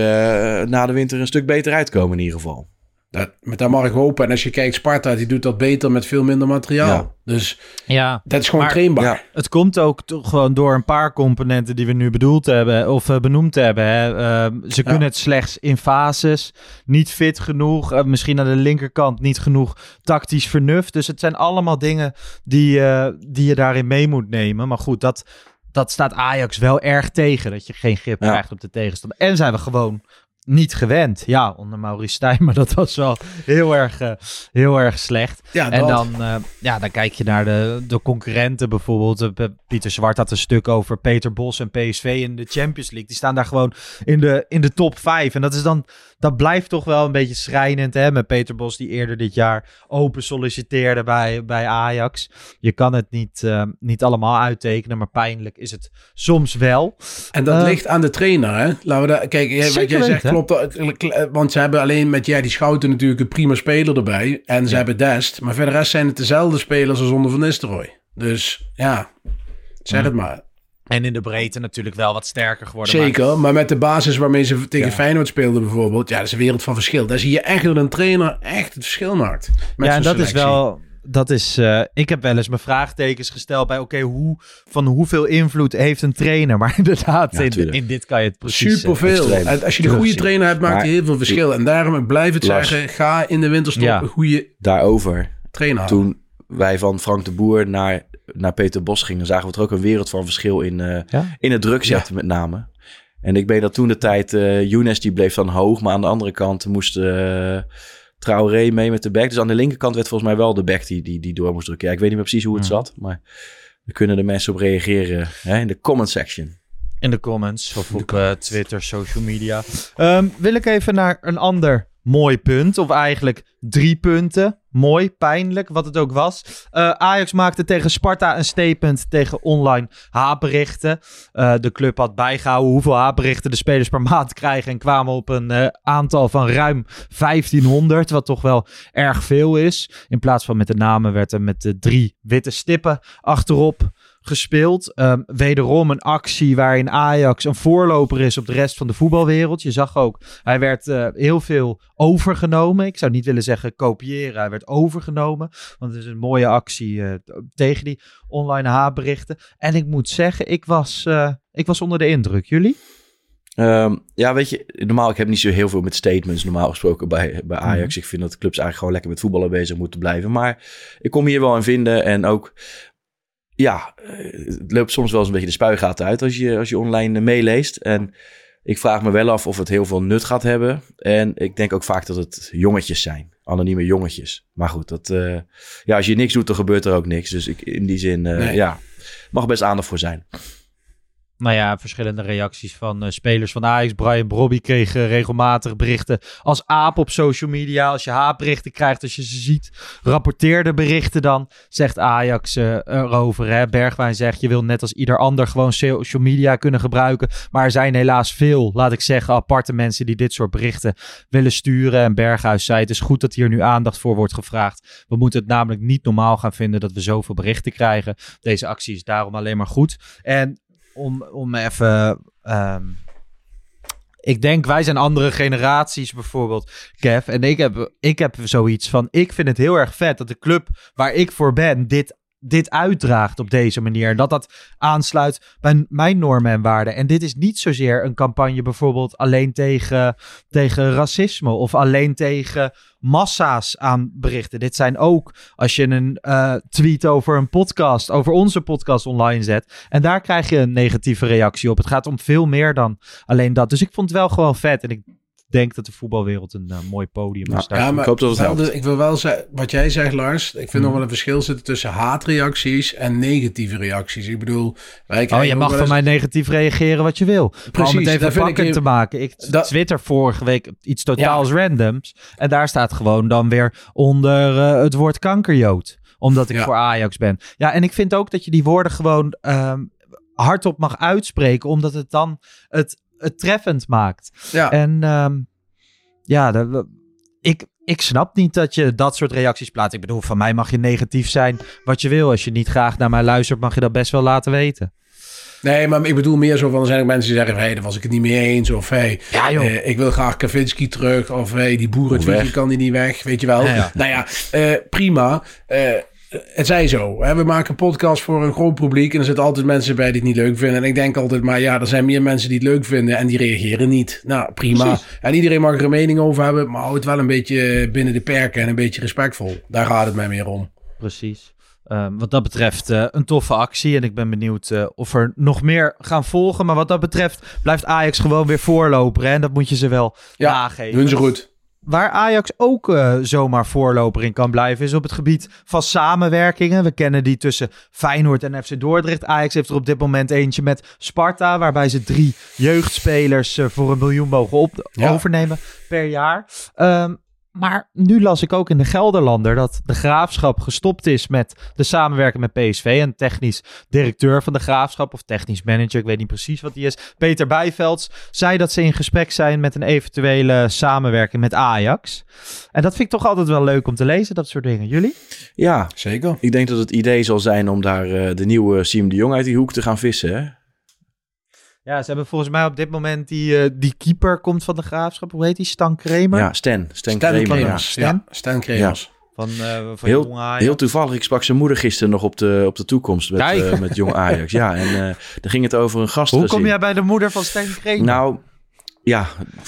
na de winter een stuk beter uitkomen in ieder geval. Dat, met dat mag ik hopen. En als je kijkt, Sparta, die doet dat beter met veel minder materiaal. Ja. Dus Ja, dat is gewoon Maar- trainbaar. Ja. Het komt ook toch gewoon door een paar componenten die we nu bedoeld hebben of eh, benoemd hebben. Hè. Ehm, ze kunnen het slechts in fases, niet fit genoeg, eh, misschien aan de linkerkant niet genoeg tactisch vernuft. Dus het zijn allemaal dingen die, eh, die je daarin mee moet nemen. Maar goed, dat, dat staat Ajax wel erg tegen, dat je geen grip Ja. krijgt op de tegenstander. En zijn we gewoon niet gewend. Ja, onder Maurice Stijn, maar dat was wel heel erg, eh, heel erg slecht. Ja, En dan, eh, ja, dan kijk je naar de, de concurrenten bijvoorbeeld. Eh, Pieter Zwart had een stuk over Peter Bos en PSV in de Champions League. Die staan daar gewoon in de, in de top 5. En dat is dan, dat blijft toch wel een beetje schrijnend. Hè? Met Peter Bos die eerder dit jaar open solliciteerde bij, bij Ajax. Je kan het niet, eh, niet allemaal uittekenen, maar pijnlijk is het soms wel. En dat Eh, ligt aan de trainer, hè? Laten we daar, kijk, jij- wat jij zegt klopt. eh, Want ze hebben alleen met jij die Schouten natuurlijk een prima speler erbij. En ze hebben Dest. Maar verder rest zijn het dezelfde spelers als onder Van Nistelrooy. Dus ja, zeg Ja. het maar. En in de breedte natuurlijk wel wat sterker geworden. Zeker, maar met de basis waarmee ze tegen Ja. Feyenoord speelden bijvoorbeeld. Ja, dat is een wereld van verschil. Daar zie je echt dat een trainer echt het verschil maakt. Met ja, en dat is wel. Dat is, eh, ik heb wel eens mijn vraagtekens gesteld bij, oké, hoe, van hoeveel invloed heeft een trainer? Maar inderdaad, Ja, in, in dit kan je het precies... Superveel. extreem. En als je de goede trainer hebt, maakt hij heel veel verschil. En daarom, ik blijf het zeggen, ga in de winterstop Ja. een goede Daarover, trainer halen. toen wij van Frank de Boer naar, naar Peter Bos gingen, zagen we er ook een wereld van verschil in, eh, Ja? in het druk zetten met name. En ik weet dat toen de tijd, eh Younes die bleef dan hoog, maar aan de andere kant moest eh Traoré mee met de back. Dus aan de linkerkant werd volgens mij wel de back die, die, die door moest drukken. Ja, ik weet niet meer precies hoe het zat, maar daar kunnen de mensen op reageren hè, in de comment section. In de comments of op Twitter, social media. Ehm, wil ik even naar een ander mooi punt. Of eigenlijk drie punten. Mooi, pijnlijk, wat het ook was. Eh, Ajax maakte tegen Sparta een statement tegen online haatberichten. Eh, de club had bijgehouden hoeveel haatberichten de spelers per maand krijgen. En kwamen op een eh, aantal van ruim 1500. Wat toch wel erg veel is. In plaats van met de namen werd er met de drie witte stippen achterop gespeeld. Ehm, wederom een actie waarin Ajax een voorloper is op de rest van de voetbalwereld. Je zag ook, hij werd eh, heel veel overgenomen. Ik zou niet willen zeggen kopiëren, hij werd overgenomen. Want het is een mooie actie eh, tegen die online haatberichten. En ik moet zeggen, ik was, eh, ik was onder de indruk. Jullie? Ehm, ja, weet je, normaal, ik heb niet zo heel veel met statements normaal gesproken bij, bij Ajax. Ik vind dat clubs eigenlijk gewoon lekker met voetballen bezig moeten blijven. Maar ik kom hier wel in vinden en ook, ja, eh, het loopt soms wel eens een beetje de spuigaten uit als je, als je online eh, meeleest. En ik vraag me wel af of het heel veel nut gaat hebben. En ik denk ook vaak dat het jongetjes zijn, anonieme jongetjes. Maar goed, dat, eh, ja, als je niks doet, dan gebeurt er ook niks. Dus ik, in die zin, Nee. ja, mag best aandacht voor zijn. Nou ja, verschillende reacties van eh, spelers van Ajax. Brian Brobby kreeg eh, regelmatig berichten als aap op social media. Als je haatberichten krijgt, als je ze ziet, rapporteer de berichten dan. Zegt Ajax eh, erover. Hè? Bergwijn zegt, je wil net als ieder ander gewoon social media kunnen gebruiken. Maar er zijn helaas veel, laat ik zeggen, aparte mensen die dit soort berichten willen sturen. En Berghuis zei, het is goed dat hier nu aandacht voor wordt gevraagd. We moeten het namelijk niet normaal gaan vinden dat we zoveel berichten krijgen. Deze actie is daarom alleen maar goed. En om, om even. ehm, ik denk, wij zijn andere generaties bijvoorbeeld, Kev. En ik heb, ik heb zoiets van. Ik vind het heel erg vet dat de club waar ik voor ben. dit, dit uitdraagt op deze manier. En dat dat aansluit bij mijn normen en waarden. En dit is niet zozeer een campagne bijvoorbeeld alleen tegen, tegen racisme. of alleen tegen massa's aan berichten. Dit zijn ook als je een eh, tweet over een podcast, over onze podcast online zet. En daar krijg je een negatieve reactie op. Het gaat om veel meer dan alleen dat. Dus ik vond het wel gewoon vet. En ik denk dat de voetbalwereld een eh, mooi podium is. Ja, maar ik hoop dat het wel helpt. de- ik wil wel zeggen, wat jij zegt, Lars. Ik vind Mhm. nog wel een verschil zitten tussen haatreacties en negatieve reacties. Ik bedoel, wij Oh, je mag van eens- mij negatief reageren wat je wil. Precies, om het dat even vind ik pakkend te maken. Ik Dat- twitter vorige week iets totaals randoms. En daar staat gewoon dan weer onder eh, het woord kankerjood. Omdat ik Ja. voor Ajax ben. Ja, en ik vind ook dat je die woorden gewoon ehm, hardop mag uitspreken. Omdat het dan het, het treffend maakt. Ja, En ehm, ja, de- ik, ik snap niet dat je dat soort reacties plaatst. Ik bedoel, van mij mag je negatief zijn wat je wil. Als je niet graag naar mij luistert, mag je dat best wel laten weten. nee, maar ik bedoel meer zo van, er zijn ook mensen die zeggen, hé, hey, daar was ik het niet mee eens. Of, hey, Ja, joh. eh, ik wil graag Kavinski terug. Of, hey, die boeren kan die niet weg. Weet je wel. Ja, ja. Nou ja, eh, prima. Eh, het zij zo. Hè? We maken een podcast voor een groot publiek. En er zitten altijd mensen bij die het niet leuk vinden. En ik denk altijd, maar ja, er zijn meer mensen die het leuk vinden. En die reageren niet. Nou, prima. Precies. En iedereen mag er een mening over hebben. Maar houd het wel een beetje binnen de perken. En een beetje respectvol. Daar gaat het mij meer om. Precies. Ehm, wat dat betreft eh, een toffe actie. En ik ben benieuwd eh, of er nog meer gaan volgen. Maar wat dat betreft blijft Ajax gewoon weer voorloper. Hè? En dat moet je ze wel Ja, nageven. Doen ze goed. Waar Ajax ook eh, zomaar voorloper in kan blijven, is op het gebied van samenwerkingen. We kennen die tussen Feyenoord en FC Dordrecht. Ajax heeft er op dit moment eentje met Sparta, waarbij ze drie jeugdspelers eh, voor een miljoen mogen op Ja. overnemen per jaar. Ehm, maar nu las ik ook in de Gelderlander dat de Graafschap gestopt is met de samenwerking met PSV. En technisch directeur van de Graafschap, of technisch manager, ik weet niet precies wat die is, Peter Bijvelds, zei dat ze in gesprek zijn met een eventuele samenwerking met Ajax. En dat vind ik toch altijd wel leuk om te lezen, dat soort dingen. Jullie? Ja, Zeker. ik denk dat het idee zal zijn om daar eh, de nieuwe Siem de Jong uit die hoek te gaan vissen. Hè? Ja, ze hebben volgens mij op dit moment die, eh, die keeper komt van de Graafschap. Hoe heet die? Stan Kramer? Ja, Stan. Stan, Stan Kramer, ja. Stan? Ja, Stan Kremers. Van, eh van Heel, jonge Ajax. heel toevallig, ik sprak zijn moeder gisteren nog op de, op de toekomst met, eh, met jong Ajax. Ja, en eh daar ging het over een gast. Hoe kom jij bij de moeder van Stan Kramer? Nou, ja,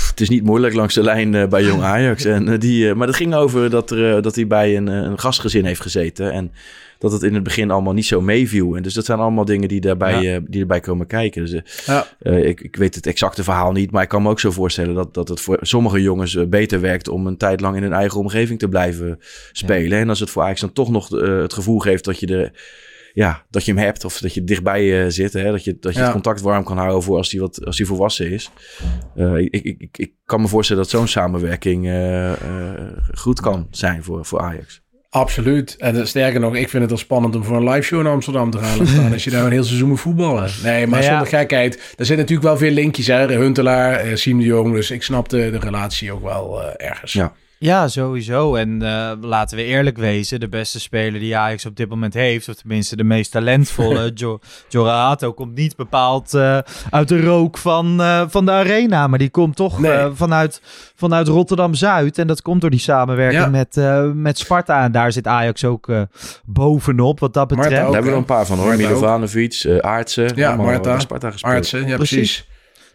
het is niet moeilijk langs de lijn eh, bij Jong Ajax. En, die, eh, maar dat ging over dat, er, dat hij bij een, een gastgezin heeft gezeten. En dat het in het begin allemaal niet zo meeviel. En dus dat zijn allemaal dingen die daarbij, eh, die erbij komen kijken. Dus, eh, Ja. eh, ik, ik weet het exacte verhaal niet, maar ik kan me ook zo voorstellen dat, dat het voor sommige jongens beter werkt om een tijd lang in hun eigen omgeving te blijven spelen. En als het voor Ajax dan toch nog het gevoel geeft dat je, de, ja, dat je hem hebt of dat je dichtbij zit, hè, dat je, dat je Ja. het contact warm kan houden voor als hij wat als hij volwassen is. Ik, ik, ik, ik kan me voorstellen dat zo'n samenwerking goed kan zijn voor, voor Ajax. Absoluut. En eh, sterker nog, ik vind het al spannend om voor een live show in Amsterdam te gaan staan. als je daar een heel seizoen moet voetballen. Nee, maar ja. zonder gekheid. Er zitten natuurlijk wel veel linkjes. Hè? Huntelaar, eh, Siem de Jong. Dus ik snap de, de relatie ook wel eh, ergens. Ja. Ja, sowieso. En eh, laten we eerlijk wezen, de beste speler die Ajax op dit moment heeft, of tenminste de meest talentvolle, Jo Jorato, komt niet bepaald eh, uit de rook van, eh, van de arena, maar die komt toch Nee. eh, vanuit, vanuit Rotterdam-Zuid. En dat komt door die samenwerking Ja. met, eh, met Sparta. En daar zit Ajax ook eh, bovenop, wat dat betreft. Daar hebben we er een paar van hoor. Milovanovic, Aartsen. Ja, Marta. Sparta gespeeld. Artsen, ja Precies.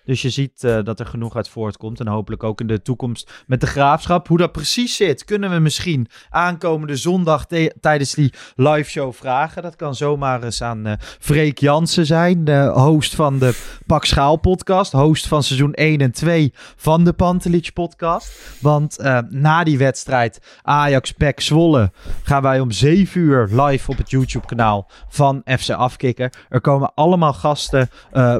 Dus je ziet eh, dat er genoeg uit voortkomt. En hopelijk ook in de toekomst met de graafschap. Hoe dat precies zit, kunnen we misschien aankomende zondag tijdens die live show vragen. Dat kan zomaar eens aan eh Freek Jansen zijn, de host van de Pak Schaal podcast. Host van seizoen 1 en 2 van de Pantelich podcast. Want eh, na die wedstrijd Ajax Pek Zwolle gaan wij om 7 uur live op het YouTube kanaal van FC Afkikken. Er komen allemaal gasten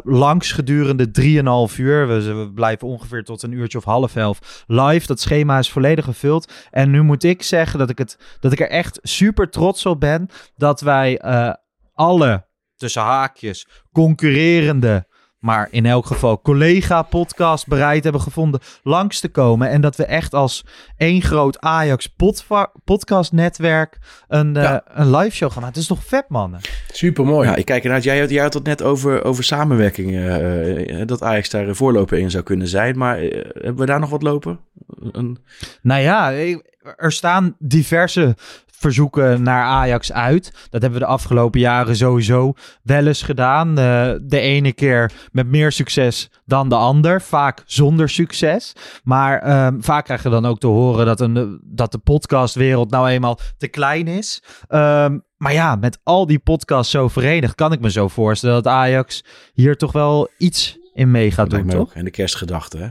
langs gedurende 3,5 uur. We, we blijven ongeveer tot een uurtje of half elf live. Dat schema is volledig gevuld. En nu moet ik zeggen dat ik, het, dat ik er echt super trots op ben dat wij eh, alle, tussen haakjes, concurrerende, maar in elk geval collega-podcast bereid hebben gevonden langs te komen. En dat we echt als één groot Ajax podcast-netwerk een, eh, Ja. een live show gaan maken. Het is toch vet, mannen? Super mooi. Ja, ik kijk ernaar. Jij had, jij had het net over, over samenwerking. eh, eh, dat Ajax daar een voorloper in zou kunnen zijn. Maar eh, hebben we daar nog wat lopen? Een, Nou ja, ik- er staan diverse verzoeken naar Ajax uit. Dat hebben we de afgelopen jaren sowieso wel eens gedaan. Eh, de ene keer met meer succes dan de ander. Vaak zonder succes. Maar ehm, vaak krijgen we dan ook te horen dat, een, dat de podcastwereld nou eenmaal te klein is. Ehm, maar ja, met al die podcasts zo verenigd kan ik me zo voorstellen dat Ajax hier toch wel iets in mee gaat doen, toch? En de kerstgedachte, hè?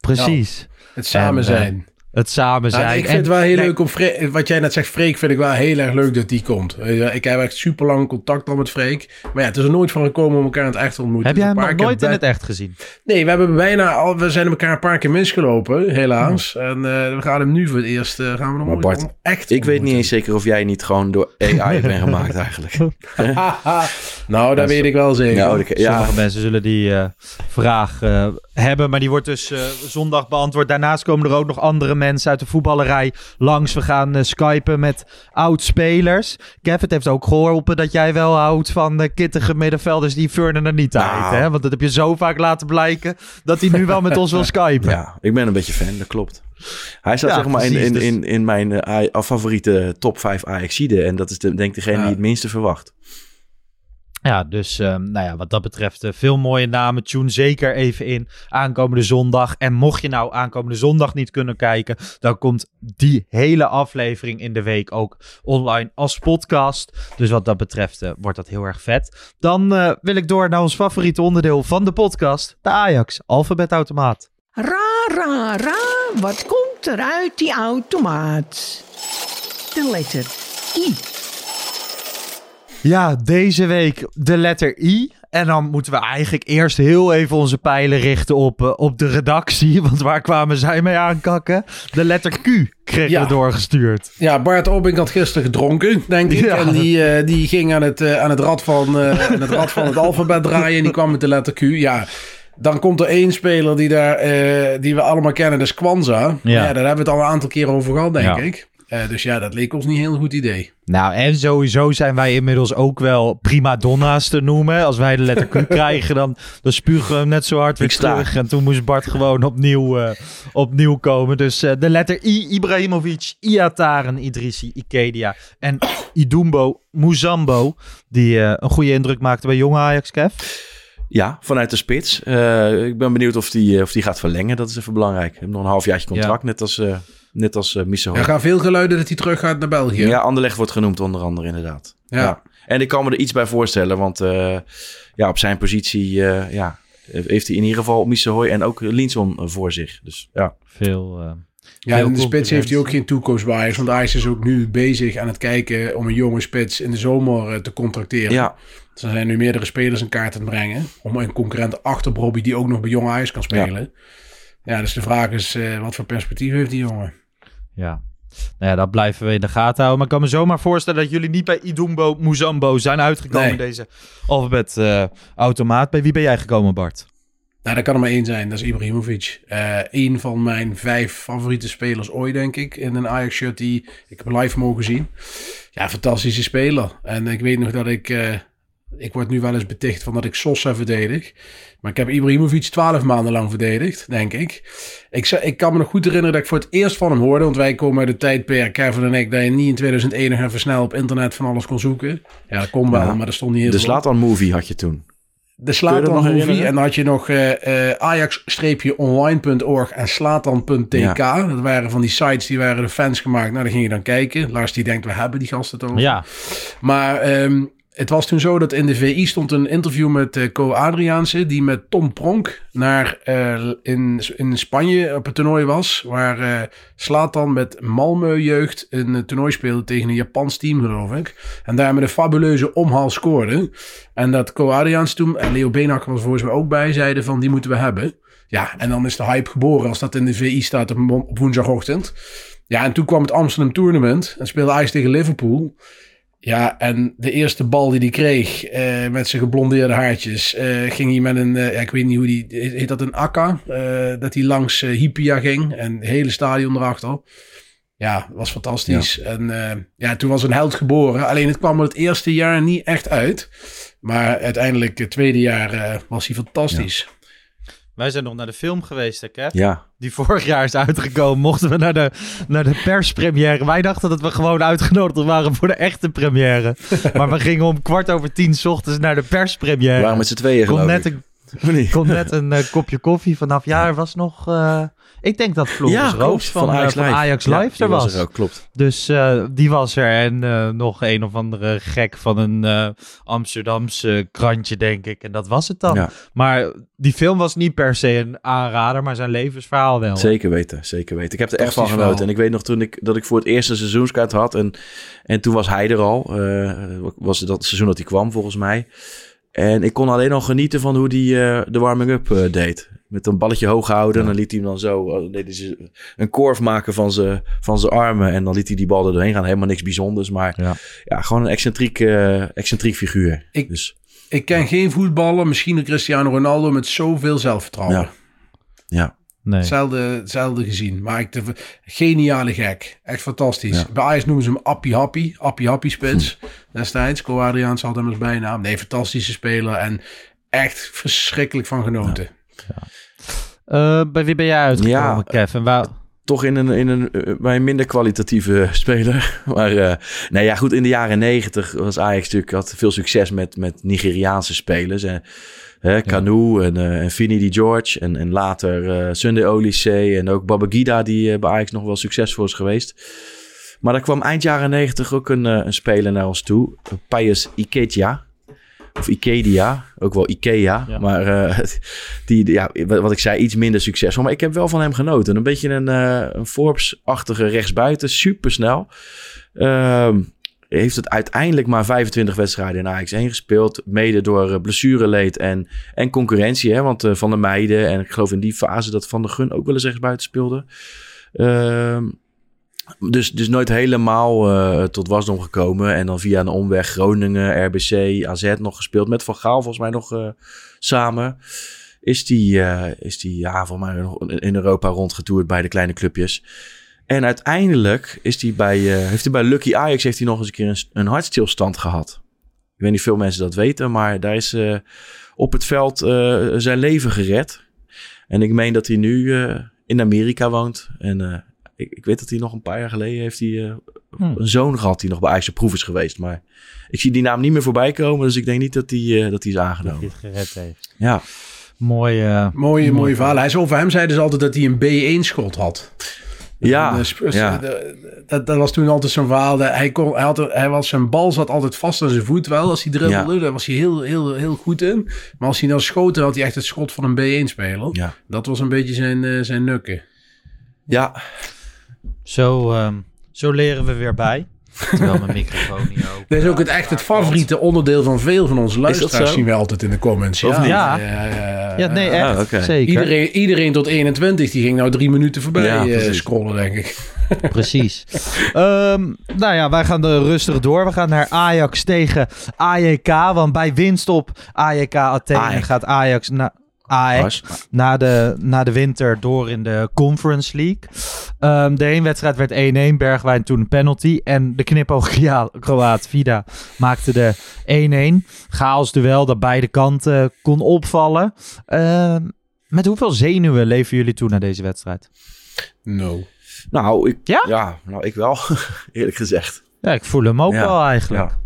Precies. Het samen En, eh, zijn. Het samen Ja, zijn. ik vind En- het wel heel Nee, leuk om Freek, wat jij net zegt, Freek, vind ik wel heel erg leuk dat die komt. Eh, Ik heb echt super lang contact al met Freek. Maar ja, het is er nooit van gekomen om elkaar in het echt te ontmoeten. Heb jij hem nog nooit in bij- het echt gezien? Nee, we hebben bijna al, we zijn elkaar een paar keer misgelopen, helaas. En eh, we gaan hem nu voor het eerst, eh, gaan we Maar ooit Bart, om echt Ik weet niet eens zeker of jij niet gewoon door AI bent gemaakt eigenlijk. nou, dat weet ik wel zeker. Ja, oh, de- ja, Sommige mensen zullen die eh, vraag eh, hebben, maar die wordt dus eh, zondag beantwoord. Daarnaast komen er ook nog andere mensen uit de voetballerij langs. We gaan eh, skypen met oud-spelers. Kev, het heeft ook geholpen dat jij wel houdt van de kittige middenvelders die Furnen er niet Nou. uit. Hè? Want dat heb je zo vaak laten blijken dat hij nu wel met ons wil skypen. ja, ik ben een beetje fan, dat klopt. Hij staat Ja, zeg maar in, precies, in, dus- in, in mijn eh, favoriete top 5 Ajaxide. En dat is de, denk ik degene Ja. die het minste verwacht. Ja, dus ehm, nou ja, wat dat betreft eh, veel mooie namen. Tune zeker even in aankomende zondag. En mocht je nou aankomende zondag niet kunnen kijken, dan komt die hele aflevering in de week ook online als podcast. Dus wat dat betreft eh, wordt dat heel erg vet. Dan eh, wil ik door naar ons favoriete onderdeel van de podcast, de Ajax Alfabetautomaat. Ra, ra, ra, wat komt er uit die automaat? De letter I. Ja, deze week de letter I. En dan moeten we eigenlijk eerst heel even onze pijlen richten op, eh, op de redactie. Want waar kwamen zij mee aankakken? De letter Q kregen Ja. we doorgestuurd. Ja, Bart Obink had gisteren gedronken, denk ik. Ja. En die, eh, die ging aan het, eh, aan, het rad van, aan het rad van het alfabet draaien. En die kwam met de letter Q. Ja, dan komt er één speler die, daar, die we allemaal kennen, dat is Kwanza. Ja. daar hebben we het al een aantal keren over gehad, denk Ja. ik. Eh, dus ja, dat leek ons niet een heel goed idee. Nou, en sowieso zijn wij inmiddels ook wel prima donna's te noemen. Als wij de letter Q krijgen, dan, dan spugen we hem net zo hard weer terug. En toen moest Bart gewoon opnieuw, eh, opnieuw komen. Dus eh, de letter I, Ibrahimovic, Iataren, Idrissi, Ikedia en Idumbo Muzambo. Die een goede indruk maakte bij jonge Ajax, Kev. Ja, vanuit de spits. Eh, ik ben benieuwd of die, of die gaat verlengen. Dat is even belangrijk. Nog een halfjaartje contract, net als, uh, net als uh, Er gaan veel geluiden dat hij terug gaat naar België. Ja, Anderlecht wordt genoemd onder andere inderdaad. Ja. ja. En ik kan me er iets bij voorstellen, want ja, op zijn positie ja, heeft hij in ieder geval Missehoy en ook Linson voor zich. Dus ja. Veel... Ja, in de spits heeft hij ook geen toekomstwaaiers. Want Ajax is ook nu bezig aan het kijken om een jonge spits in de zomer te contracteren. Ja. Dus er zijn nu meerdere spelers in kaart te brengen. Om een concurrent achter Bobby die ook nog bij Jong Ajax kan spelen. Ja, dus de vraag is, uh, wat voor perspectief heeft die jongen? Ja. Nou ja, dat blijven we in de gaten houden. Maar ik kan me zomaar voorstellen dat jullie niet bij Idumbo Muzambo zijn uitgekomen Nee. deze alfabet eh, automaat. Bij wie ben jij gekomen, Bart? Nou, dat kan er maar één zijn. Dat is Ibrahimovic. Eh een van mijn vijf favoriete spelers ooit, denk ik. In een Ajax-shirt die ik heb live mogen zien. Ja, fantastische speler. En ik weet nog dat ik... eh, ik word nu wel eens beticht van dat ik Sosa verdedig. Maar ik heb Ibrahimovic twaalf maanden lang verdedigd, denk ik. Ik, ik kan me nog goed herinneren dat ik voor het eerst van hem hoorde. Want wij komen uit de tijdperk, Kevin en ik, dat je niet in 2001 nog even snel op internet van alles kon zoeken. Ja, dat kon wel, Ja. maar er stond niet heel De veel op. Slatan movie had je toen. De Slatan movie. En dan had je nog eh, eh, ajax-online.org en slatan.tk. Dat waren van die sites, die waren de fans gemaakt. Nou, daar ging je dan kijken. Lars die denkt, we hebben die gasten toch. Ja, Maar ehm, het was toen zo dat in de VI stond een interview met Co Adriaanse, die met Tom Pronk naar eh, in, in Spanje op het toernooi was, waar eh Slatan met Malmö jeugd een toernooi speelde tegen een Japans team, geloof ik. En daar met een fabuleuze omhaal scoorde. En dat Co Adriaanse toen, en Leo Beenhakker was volgens mij ook bij, zeiden van die moeten we hebben. Ja, en dan is de hype geboren als dat in de VI staat op, op woensdagochtend. Ja, en toen kwam het Amsterdam Tournament en speelde Ajax tegen Liverpool. Ja, en de eerste bal die hij kreeg eh, met zijn geblondeerde haartjes, eh, ging hij met een, eh, ja, ik weet niet hoe die, heet dat een akka? Dat hij langs Hippia ging en het hele stadion erachter. Ja, was fantastisch. En ja, toen was een held geboren. Alleen het kwam er het eerste jaar niet echt uit. Maar uiteindelijk het tweede jaar was hij fantastisch. Wij zijn nog naar de film geweest, hè, Kev? Ja, Die vorig jaar is uitgekomen. Mochten we naar de, naar de perspremière. Wij dachten dat we gewoon uitgenodigd waren voor de echte première. maar we gingen om kwart over tien 's ochtends naar de we perspremière. waren met z'n tweeën kon geloof net ik. een, kon net een eh, kopje koffie vanaf. Ja, er was nog... eh, ik denk dat Floris Ja, Roos klopt. van, eh, van Ajax Live, Ja, er was. er ook, klopt. Dus eh, die was er. En eh, nog een of andere gek van een Amsterdamse krantje, denk ik. En dat was het dan. Ja. Maar die film was niet per se een aanrader, maar zijn levensverhaal wel. Zeker weten, zeker weten. Ik heb er echt van genoten. En ik weet nog toen ik, dat ik voor het eerste seizoenskaart had. En, en toen was hij er al. was het dat seizoen dat hij kwam, volgens mij. En ik kon alleen nog genieten van hoe hij de warming-up deed. Met een balletje hoog houden. En dan liet hij hem dan zo eh, deed hij ze- een korf maken van zijn van zijn armen. En dan liet hij die bal er doorheen gaan. Helemaal niks bijzonders. Maar Ja. ja, gewoon een excentriek, eh, excentriek figuur. Ik- dus Ik ken geen voetballer, misschien een Cristiano Ronaldo met zoveel zelfvertrouwen. ja. ja. Nee. Zelden, zelden gezien. Maar ik, de, geniale gek. Echt fantastisch. Ja. Bij Ajax noemen ze hem Appie Happy. Appie Happy spits. Destijds. Co Adriaans had hem als bijnaam. Nee, fantastische speler. En echt verschrikkelijk van genoten. Eh, bij wie ben jij uitgekomen, Ja. Kevin? Waar... toch in een, in een, eh, bij een minder kwalitatieve speler. Maar eh nou ja, goed, in de jaren negentig was Ajax natuurlijk had veel succes met, met Nigeriaanse spelers. En, hè, Canoe en, eh en Di George en, en later Sunday Olise en ook Babagida die bij Ajax nog wel succesvol is geweest. Maar er kwam eind jaren negentig ook een, een speler naar ons toe, Pius Iketia. Of Ikedia, ook wel Ikea. Ja. Maar eh, die, ja, wat ik zei, iets minder succesvol. Maar ik heb wel van hem genoten. Een beetje een, een Forbes-achtige rechtsbuiten. Supersnel. Ehm heeft het uiteindelijk maar 25 wedstrijden in Ajax 1 gespeeld. Mede door eh, blessureleed en, en concurrentie. Hè? Want Van der Meijden en ik geloof in die fase dat Van der Gun ook wel eens rechtsbuiten speelde. Ehm, dus, dus nooit helemaal eh, tot wasdom gekomen. En dan via een omweg Groningen, RBC, AZ nog gespeeld. Met Van Gaal volgens mij nog eh, samen. Is die, eh, is die ja, volgens mij nog in Europa rondgetoerd bij de kleine clubjes. En uiteindelijk is die bij, heeft hij bij Lucky Ajax heeft hij nog eens een keer een, een hartstilstand gehad. Ik weet niet veel mensen dat weten, maar daar is op het veld zijn leven gered. En ik meen dat hij nu in Amerika woont. En ik, ik weet dat hij nog een paar jaar geleden heeft hij, eh, Hmm. een zoon gehad die nog bij Ajax op proef is geweest. Maar ik zie die naam niet meer voorbij komen. Dus ik denk niet dat die, eh, dat die is Dat hij aangenomen. het gered heeft. Ja, eh, Mooie, mooie verhaal. Hij is over hem zeiden ze altijd dat hij een B1 schot had. ja, ja. de- dat, dat was toen altijd zo'n verhaal. Dat hij, kon, hij, had, hij was, zijn bal zat altijd vast aan zijn voet wel. Als hij dribbelde, daar was hij heel, heel, heel goed in. Maar als hij dan schoten, had hij echt het schot van een B1-speler. Ja. Dat was een beetje zijn, eh, zijn nukken. ja, zo, ehm, zo leren we weer bij. Terwijl mijn microfoon niet open Dat is ook het, echt het favoriete onderdeel van veel van onze luisteraars. zien we altijd in de comments. Of Ja, niet? Ja. ja, ja, Ja, nee, echt. Ah. Zeker. Iedereen, iedereen tot 21, die ging nou drie minuten voorbij Ja, eh, precies. scrollen, denk ik. Precies. Ehm, nou ja, wij gaan er rustig door. We gaan naar Ajax tegen AJK. Want bij winst op AJK Athene Ajax. gaat Ajax na, Ajax na, de, na de winter door in de Conference League. Ehm, de heenwedstrijd werd 1-1. Bergwijn toen een penalty. En de knipoog Kroaat Vida maakte de 1-1. Chaos duel dat beide kanten kon opvallen. Ehm, met hoeveel zenuwen leven jullie toe naar deze wedstrijd? No. Nou, ik, Ja? ja? nou, ik wel, eerlijk gezegd. Ja, ik voel hem ook Ja, wel eigenlijk. Ja.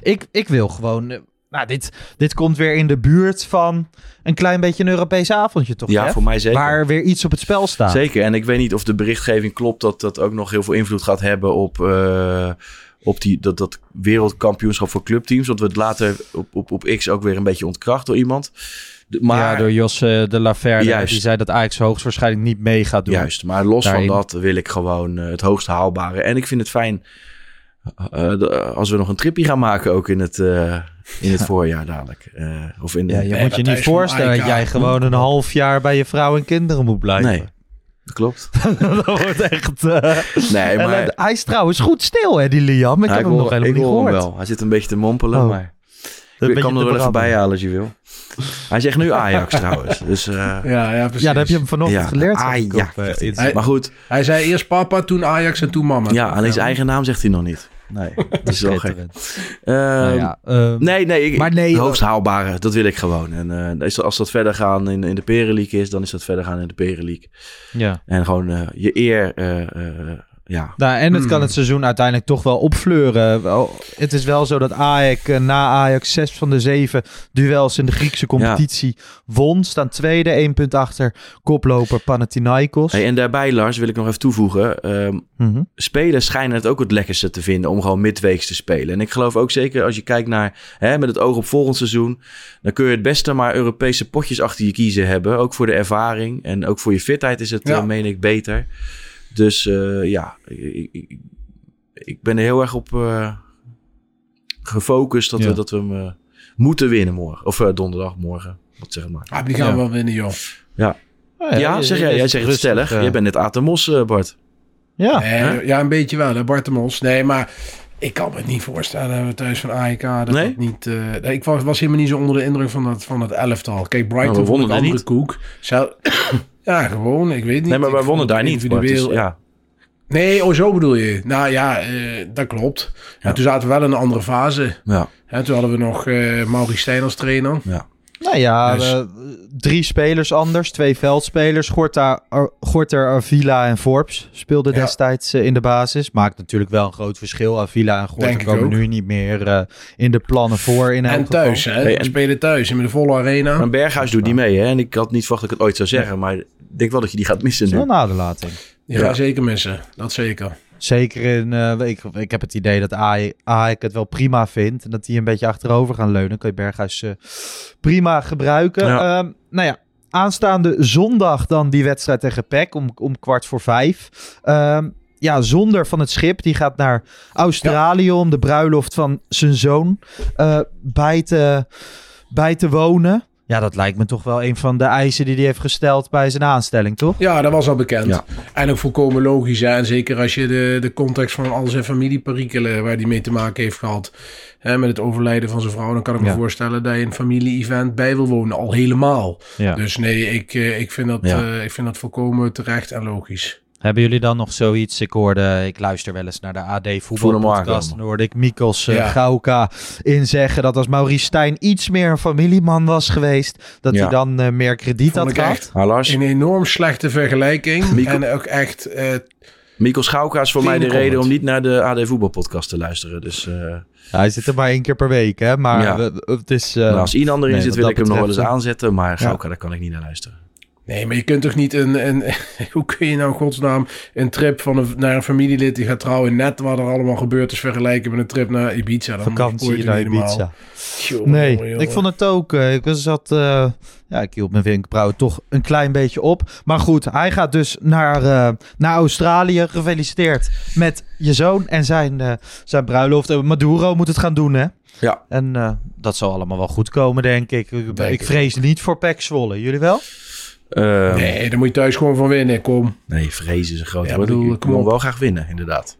Ik, ik wil gewoon... Nou, dit, dit komt weer in de buurt van een klein beetje een Europees avondje, toch? Ja, Jeff? voor mij zeker. Waar weer iets op het spel staat. Zeker. En ik weet niet of de berichtgeving klopt dat dat ook nog heel veel invloed gaat hebben op, eh, op die, dat, dat wereldkampioenschap voor clubteams. Want we het later op, op, op X ook weer een beetje ontkracht door iemand. De- maar, ja, door Jos eh, de La Verde. Juist. Die zei dat Ajax hoogstwaarschijnlijk niet mee gaat doen. Juist, maar los Daarin. van dat wil ik gewoon eh, het hoogst haalbare. En ik vind het fijn eh, de- als we nog een tripje gaan maken ook in het, eh, in het voorjaar dadelijk. Eh, of in de, Ja, je moet je niet voorstellen dat jij gewoon een half jaar bij je vrouw en kinderen moet blijven. Nee, dat klopt. dat wordt echt... eh, Nee, en, maar eh, hij is trouwens goed stil, hè, die Liam. Ik Ja, heb hem hoor- nog helemaal ik niet hoor hem gehoord. wel. Hij zit een beetje te mompelen, Oh. maar Dat ik kan er wel even bij halen als je wil. Hij zegt nu Ajax trouwens. Dus, eh, Ja, ja, precies. Ja, dat heb je hem vanochtend Ja. geleerd. Op, eh, Insta. Hij- maar goed, Hij zei eerst papa, toen Ajax en toen mama. ja, alleen zijn eigen naam zegt hij nog niet. Nee, dat is wel gek. Ehm, Nou ja, ehm, Nee, nee, ik, Maar nee, de eh, hoogst haalbare, dat wil ik gewoon. En is- als dat verder gaan in, in de Perenleague is, dan is dat verder gaan in de Perenleague. ja. En gewoon eh, je eer, ja. Nou, en het kan Hmm. het seizoen uiteindelijk toch wel opfleuren. Het is wel zo dat Ajax eh, na Ajax zes van de zeven duels in de Griekse competitie won. Staan tweede, één punt achter koploper Panathinaikos. Hey, en daarbij, Lars, wil ik nog even toevoegen. ehm, Mhm. spelers schijnen het ook het lekkerste te vinden om gewoon midweeks te spelen. En ik geloof ook zeker als je kijkt naar, hè, met het oog op volgend seizoen, dan kun je het beste maar Europese potjes achter je kiezen hebben. Ook voor de ervaring en ook voor je fitheid is het, Ja. eh, meen ik, beter. Dus eh, ja, ik, ik, ik ben er heel erg op eh, gefocust dat, Ja. we, dat we hem eh, moeten winnen morgen. Of eh, donderdag, morgen. Wat zeg maar. Ah, die gaan Ja. wel winnen, joh. Ja, je- zeg je jij. is Jij zegt het rustig, stellig. Jij bent net Atemos, eh, Bart. Ja. Nee, ja, een beetje wel, hè, Bartemos. Nee, maar ik kan me niet voorstellen dat we thuis van AEK... Dat Nee? dat niet, eh, nee, ik was, was helemaal niet zo onder de indruk van dat, van dat elftal. Kijk, Brighton Nou, we vond wonnen ik daar andere koek. Zou, ja, gewoon, ik weet niet. Nee, maar wij wonnen daar niet, individueel- ja. Nee, oh, zo bedoel je. Nou ja, eh, dat klopt. Ja. En toen zaten we wel in een andere fase. Ja, Hè, toen hadden we nog eh Maurice Stijn als trainer. ja. Nou ja, Dus- drie spelers anders. Twee veldspelers. Gorta, Ar- Gorter, Avila en Forbes speelden Ja. destijds eh, in de basis. Maakt natuurlijk wel een groot verschil. Avila en Gorter Denk ik komen nu niet meer eh, in de plannen voor. In En geval. thuis, hè. Hey, We en- spelen thuis in de volle arena. Maar Berghuis doet niet mee, hè? En ik had niet verwacht dat ik het ooit zou zeggen, maar denk wel dat je die gaat missen Dat is nu. wel een aderlating. Ja. zeker missen. Dat zeker. Zeker in, eh, ik, ik heb het idee dat AI Ajax het wel prima vindt. En dat die een beetje achterover gaan leunen. Kan je Berghuis eh, prima gebruiken. Ja. Ehm, nou ja, aanstaande zondag dan die wedstrijd tegen PEC om, om kwart voor vijf. Ehm, ja, zonder van het schip. Die gaat naar Australië om de bruiloft van zijn zoon eh, bij, te, bij te wonen. Ja, dat lijkt me toch wel een van de eisen die hij heeft gesteld bij zijn aanstelling, toch? Ja, dat was al bekend. Ja. En ook volkomen logisch. Hè? En zeker als je de, de context van al zijn familieperikelen waar hij mee te maken heeft gehad. Hè, met het overlijden van zijn vrouw. Dan kan ik me Ja. voorstellen dat je een familie-event bij wil wonen. Al helemaal. Ja. Dus nee, ik, eh, ik, vind dat, Ja. eh, ik vind dat volkomen terecht en logisch. Hebben jullie dan nog zoiets? Ik hoorde, ik luister wel eens naar de AD voetbalpodcast. Dan hoorde ik Mikos eh, Ja. Gauka inzeggen dat als Maurice Stijn iets meer een familieman was geweest, dat Ja. hij dan eh, meer krediet Vond had ik gehad. echt een enorm slechte vergelijking. Mico- En ook echt... eh, Mikkel Schauka is voor mij de reden om niet naar de AD Voetbalpodcast te luisteren. Dus eh, Ja, hij zit er maar één keer per week, hè. Maar Ja. we- het is... eh, maar als Inan erin nee, zit, wil ik hem nog wel eens aanzetten. Maar Ja. Schauka, daar kan ik niet naar luisteren. Nee, maar je kunt toch niet een... een hoe kun je nou in godsnaam een trip van een, naar een familielid die gaat trouwen... net wat er allemaal gebeurd is vergelijken met een trip naar Ibiza? Dat vakantie naar. Ibiza. Jongen, Nee, jongen, ik vond het ook. eh, ik zat, eh, ja, ik hield mijn wenkbrauwen toch een klein beetje op. Maar goed, hij gaat dus naar, eh, naar Australië. Gefeliciteerd met je zoon en zijn, eh, zijn bruiloft. Maduro moet het gaan doen, hè? Ja. En dat zal allemaal wel goed komen, denk ik. Ik, Denk ik ik vrees niet voor Pek Zwolle. Jullie wel? Eh, Nee, daar moet je thuis gewoon van winnen, kom. Nee, vrees is een groot Ja, woord. bedoel, ik kom wil wel graag winnen, inderdaad.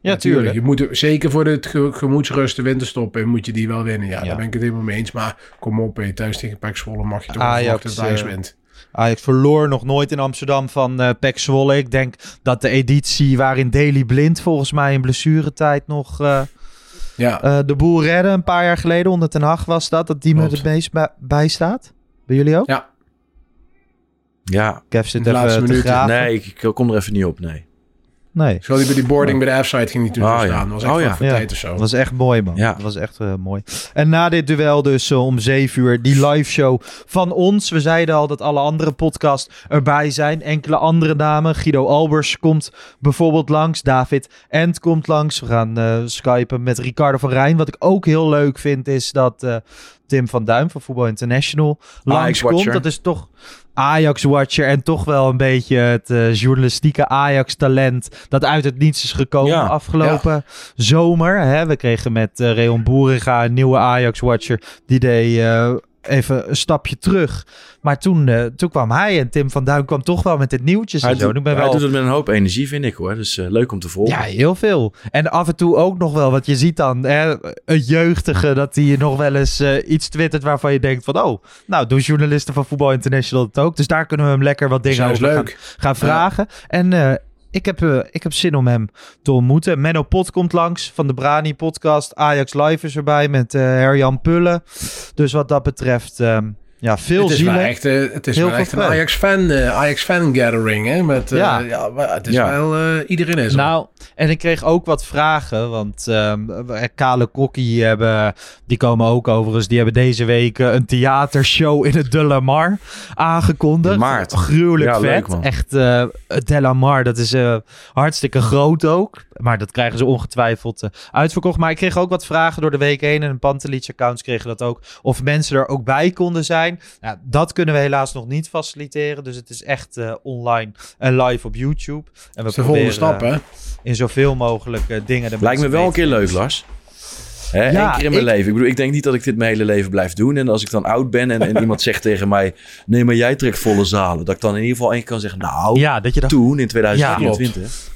Ja, Natuurlijk. Je moet er- zeker voor de ge- gemoedsrust de winterstop in moet je die wel winnen. Ja, Ja. daar ben ik het helemaal mee eens. Maar kom op, hé, thuis tegen Pek Zwolle mag je toch Ajax, dat Ajax eh, wint. Ajax verloor nog nooit in Amsterdam van eh Pek Zwolle. Ik denk dat de editie waarin Daley Blind volgens mij in blessuretijd nog eh, Ja, eh, de boel redde. Een paar jaar geleden onder Ten Hag was dat. Dat die me Klopt. het meest bij, bij staat. Bij jullie ook? ja. Ja, Kev zit De even laatste te graven. nee, ik, ik kom er even niet op, nee. Nee. Zal die bij die boarding bij de F-site ging niet toen Oh, zo ja. staan. Dat was echt Oh, ja. voor Ja. tijd of zo. Dat was echt mooi, man. Ja. Dat was echt eh, mooi. En na dit duel dus eh, om 7 uur, die live show van ons. We zeiden al dat alle andere podcasts erbij zijn. Enkele andere namen. Guido Albers komt bijvoorbeeld langs. David Ent komt langs. We gaan eh skypen met Ricardo van Rijn. Wat ik ook heel leuk vind is dat eh, Tim van Duim van Voetbal International langskomt. Dat is toch Ajax-watcher en toch wel een beetje het eh, journalistieke Ajax-talent dat uit het niets is gekomen Ja, afgelopen zomer. Hè? We kregen met eh Reon Boeringa een nieuwe Ajax-watcher. Die deed eh, even een stapje terug. Maar toen, eh, toen kwam hij en Tim van Duin kwam toch wel met dit nieuwtjes Hij, en zo. doet, ik ben hij wel... doet het met een hoop energie, vind ik hoor. Dus eh, leuk om te volgen. Ja, heel veel. En af en toe ook nog wel, want je ziet dan hè, een jeugdige dat hij nog wel eens eh, iets twittert waarvan je denkt van, oh, nou doen journalisten van Voetbal International het ook. Dus daar kunnen we hem lekker wat dingen over leuk. gaan, gaan vragen. En ik, heb, eh, ik heb zin om hem te ontmoeten. Menno Pot komt langs van de Brani podcast. Ajax Live is erbij met eh Herjan Pullen. Dus wat dat betreft, ehm, ja, veel het is wel zielen. echt, eh, het is Heel wel echt een. Ajax-fan eh, Ajax-fan gathering. Hè? Met, eh, Ja. het is Ja. wel... eh, iedereen is er. Nou, en ik kreeg ook wat vragen, want ehm, Kale Kokkie hebben, die komen ook overigens, die hebben deze week een theatershow in het De La Mar aangekondigd. Maart. Gruwelijk Ja, vet. leuk, man. Echt, eh het De La Mar, dat is hartstikke groot ook. Maar dat krijgen ze ongetwijfeld eh, uitverkocht. Maar ik kreeg ook wat vragen door de week heen en een Pantelich-accounts kregen dat ook. Of mensen er ook bij konden zijn. Nou, dat kunnen we helaas nog niet faciliteren. Dus het is echt eh, online en live op YouTube. En we dat is de volgende proberen, stap, hè? in zoveel mogelijk eh, dingen. Lijkt me wel een keer leuk. Lars. Hè, Ja, Eén keer in mijn ik- leven. Ik bedoel, ik denk niet dat ik dit mijn hele leven blijf doen. En als ik dan oud ben en, en iemand zegt tegen mij... Nee, maar jij trekt volle zalen. Dat ik dan in ieder geval één keer kan zeggen... Nou, Ja, dat je dacht. toen in 2024.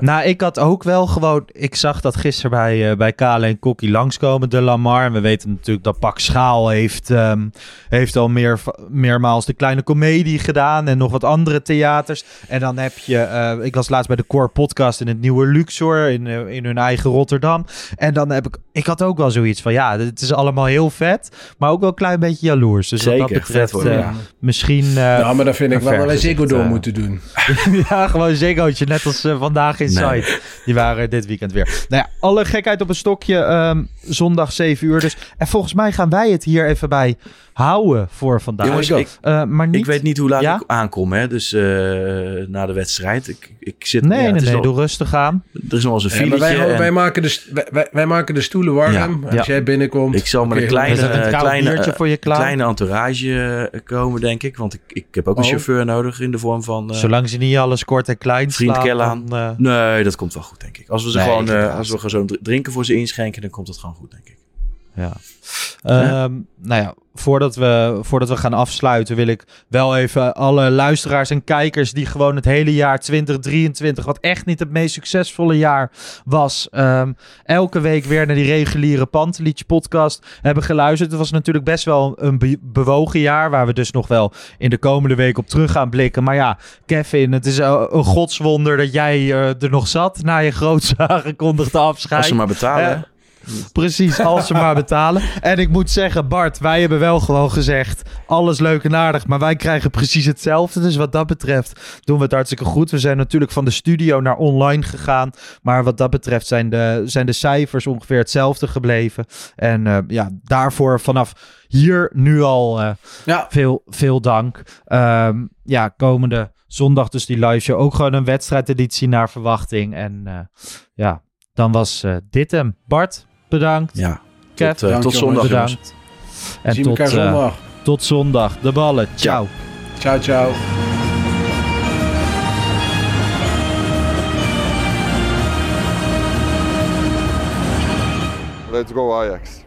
Nou, ik had ook wel gewoon. Ik zag dat gisteren bij, eh, bij Kale en Kokkie langskomen, de Lamar. En we weten natuurlijk dat Pak Schaal heeft, ehm, heeft al meer, meermaals de kleine komedie gedaan. En nog wat andere theaters. En dan heb je. eh, ik was laatst bij de Core Podcast in het nieuwe Luxor. In, eh, in hun eigen Rotterdam. En dan heb ik. Ik had ook wel zoiets van. Ja, het is allemaal heel vet. Maar ook wel een klein beetje jaloers. Dus wat Zeker, dat betreft. vet hoor, ja. Misschien. eh, nou, maar dat vind ik een wel wij vergezicht, Ziggo eh. moeten doen. ja, gewoon een Ziggootje, net als vandaag in Nee. Site. Die waren dit weekend weer. Nou ja, alle gekheid op een stokje. ehm, zondag 7 uur dus. En volgens mij gaan wij het hier even bij houden voor vandaag. Jongens, ik, Eh, maar niet... ik weet niet hoe laat Ja? ik aankom. Hè? Dus eh, na de wedstrijd. Ik, ik zit, Nee, ja, nee, nee, doe rustig aan. Er is nog eens een Ja, maar wij, wij, en maken de, wij, maken de stoelen warm. Ja, En ja. Als jij binnenkomt... ik zal met een kleine, een eh, kleine, voor je klaar. kleine entourage komen, denk ik. Want ik, ik heb ook een Oh. chauffeur nodig in de vorm van... eh, Zolang ze niet alles kort en klein Vriend slaan, Kellaan. Nee, dat komt wel goed, denk ik. Als we ze Nee, gewoon, haast. als we gewoon zo'n drinken voor ze inschenken, dan komt het gewoon goed, denk ik. Ja. Ehm, nou ja, voordat we, voordat we gaan afsluiten wil ik wel even alle luisteraars en kijkers die gewoon het hele jaar 2023, wat echt niet het meest succesvolle jaar was, ehm, elke week weer naar die reguliere Pantelietje podcast hebben geluisterd. Het was natuurlijk best wel een be- bewogen jaar, waar we dus nog wel in de komende week op terug gaan blikken. Maar ja, Kevin, het is een, godswonder dat jij eh, er nog zat na je groots aangekondigde afscheid. Als ze maar betalen. Hè? Precies, als ze maar betalen. En ik moet zeggen, Bart, wij hebben wel gewoon gezegd... alles leuk en aardig, maar wij krijgen precies hetzelfde. Dus wat dat betreft doen we het hartstikke goed. We zijn natuurlijk van de studio naar online gegaan. Maar wat dat betreft zijn de, zijn de cijfers ongeveer hetzelfde gebleven. En uh, ja, daarvoor vanaf hier nu al uh, ja. veel, veel dank. Um, ja, komende zondag dus die live show. Ook gewoon een wedstrijdeditie naar verwachting. En uh, ja, dan was dit hem. Bart, bedankt. Ja, Kev, tot, uh, tot zondag. Bedankt. En Zien tot, zondag. tot zondag. De ballen. Ciao. Ciao, ciao. Let's go Ajax.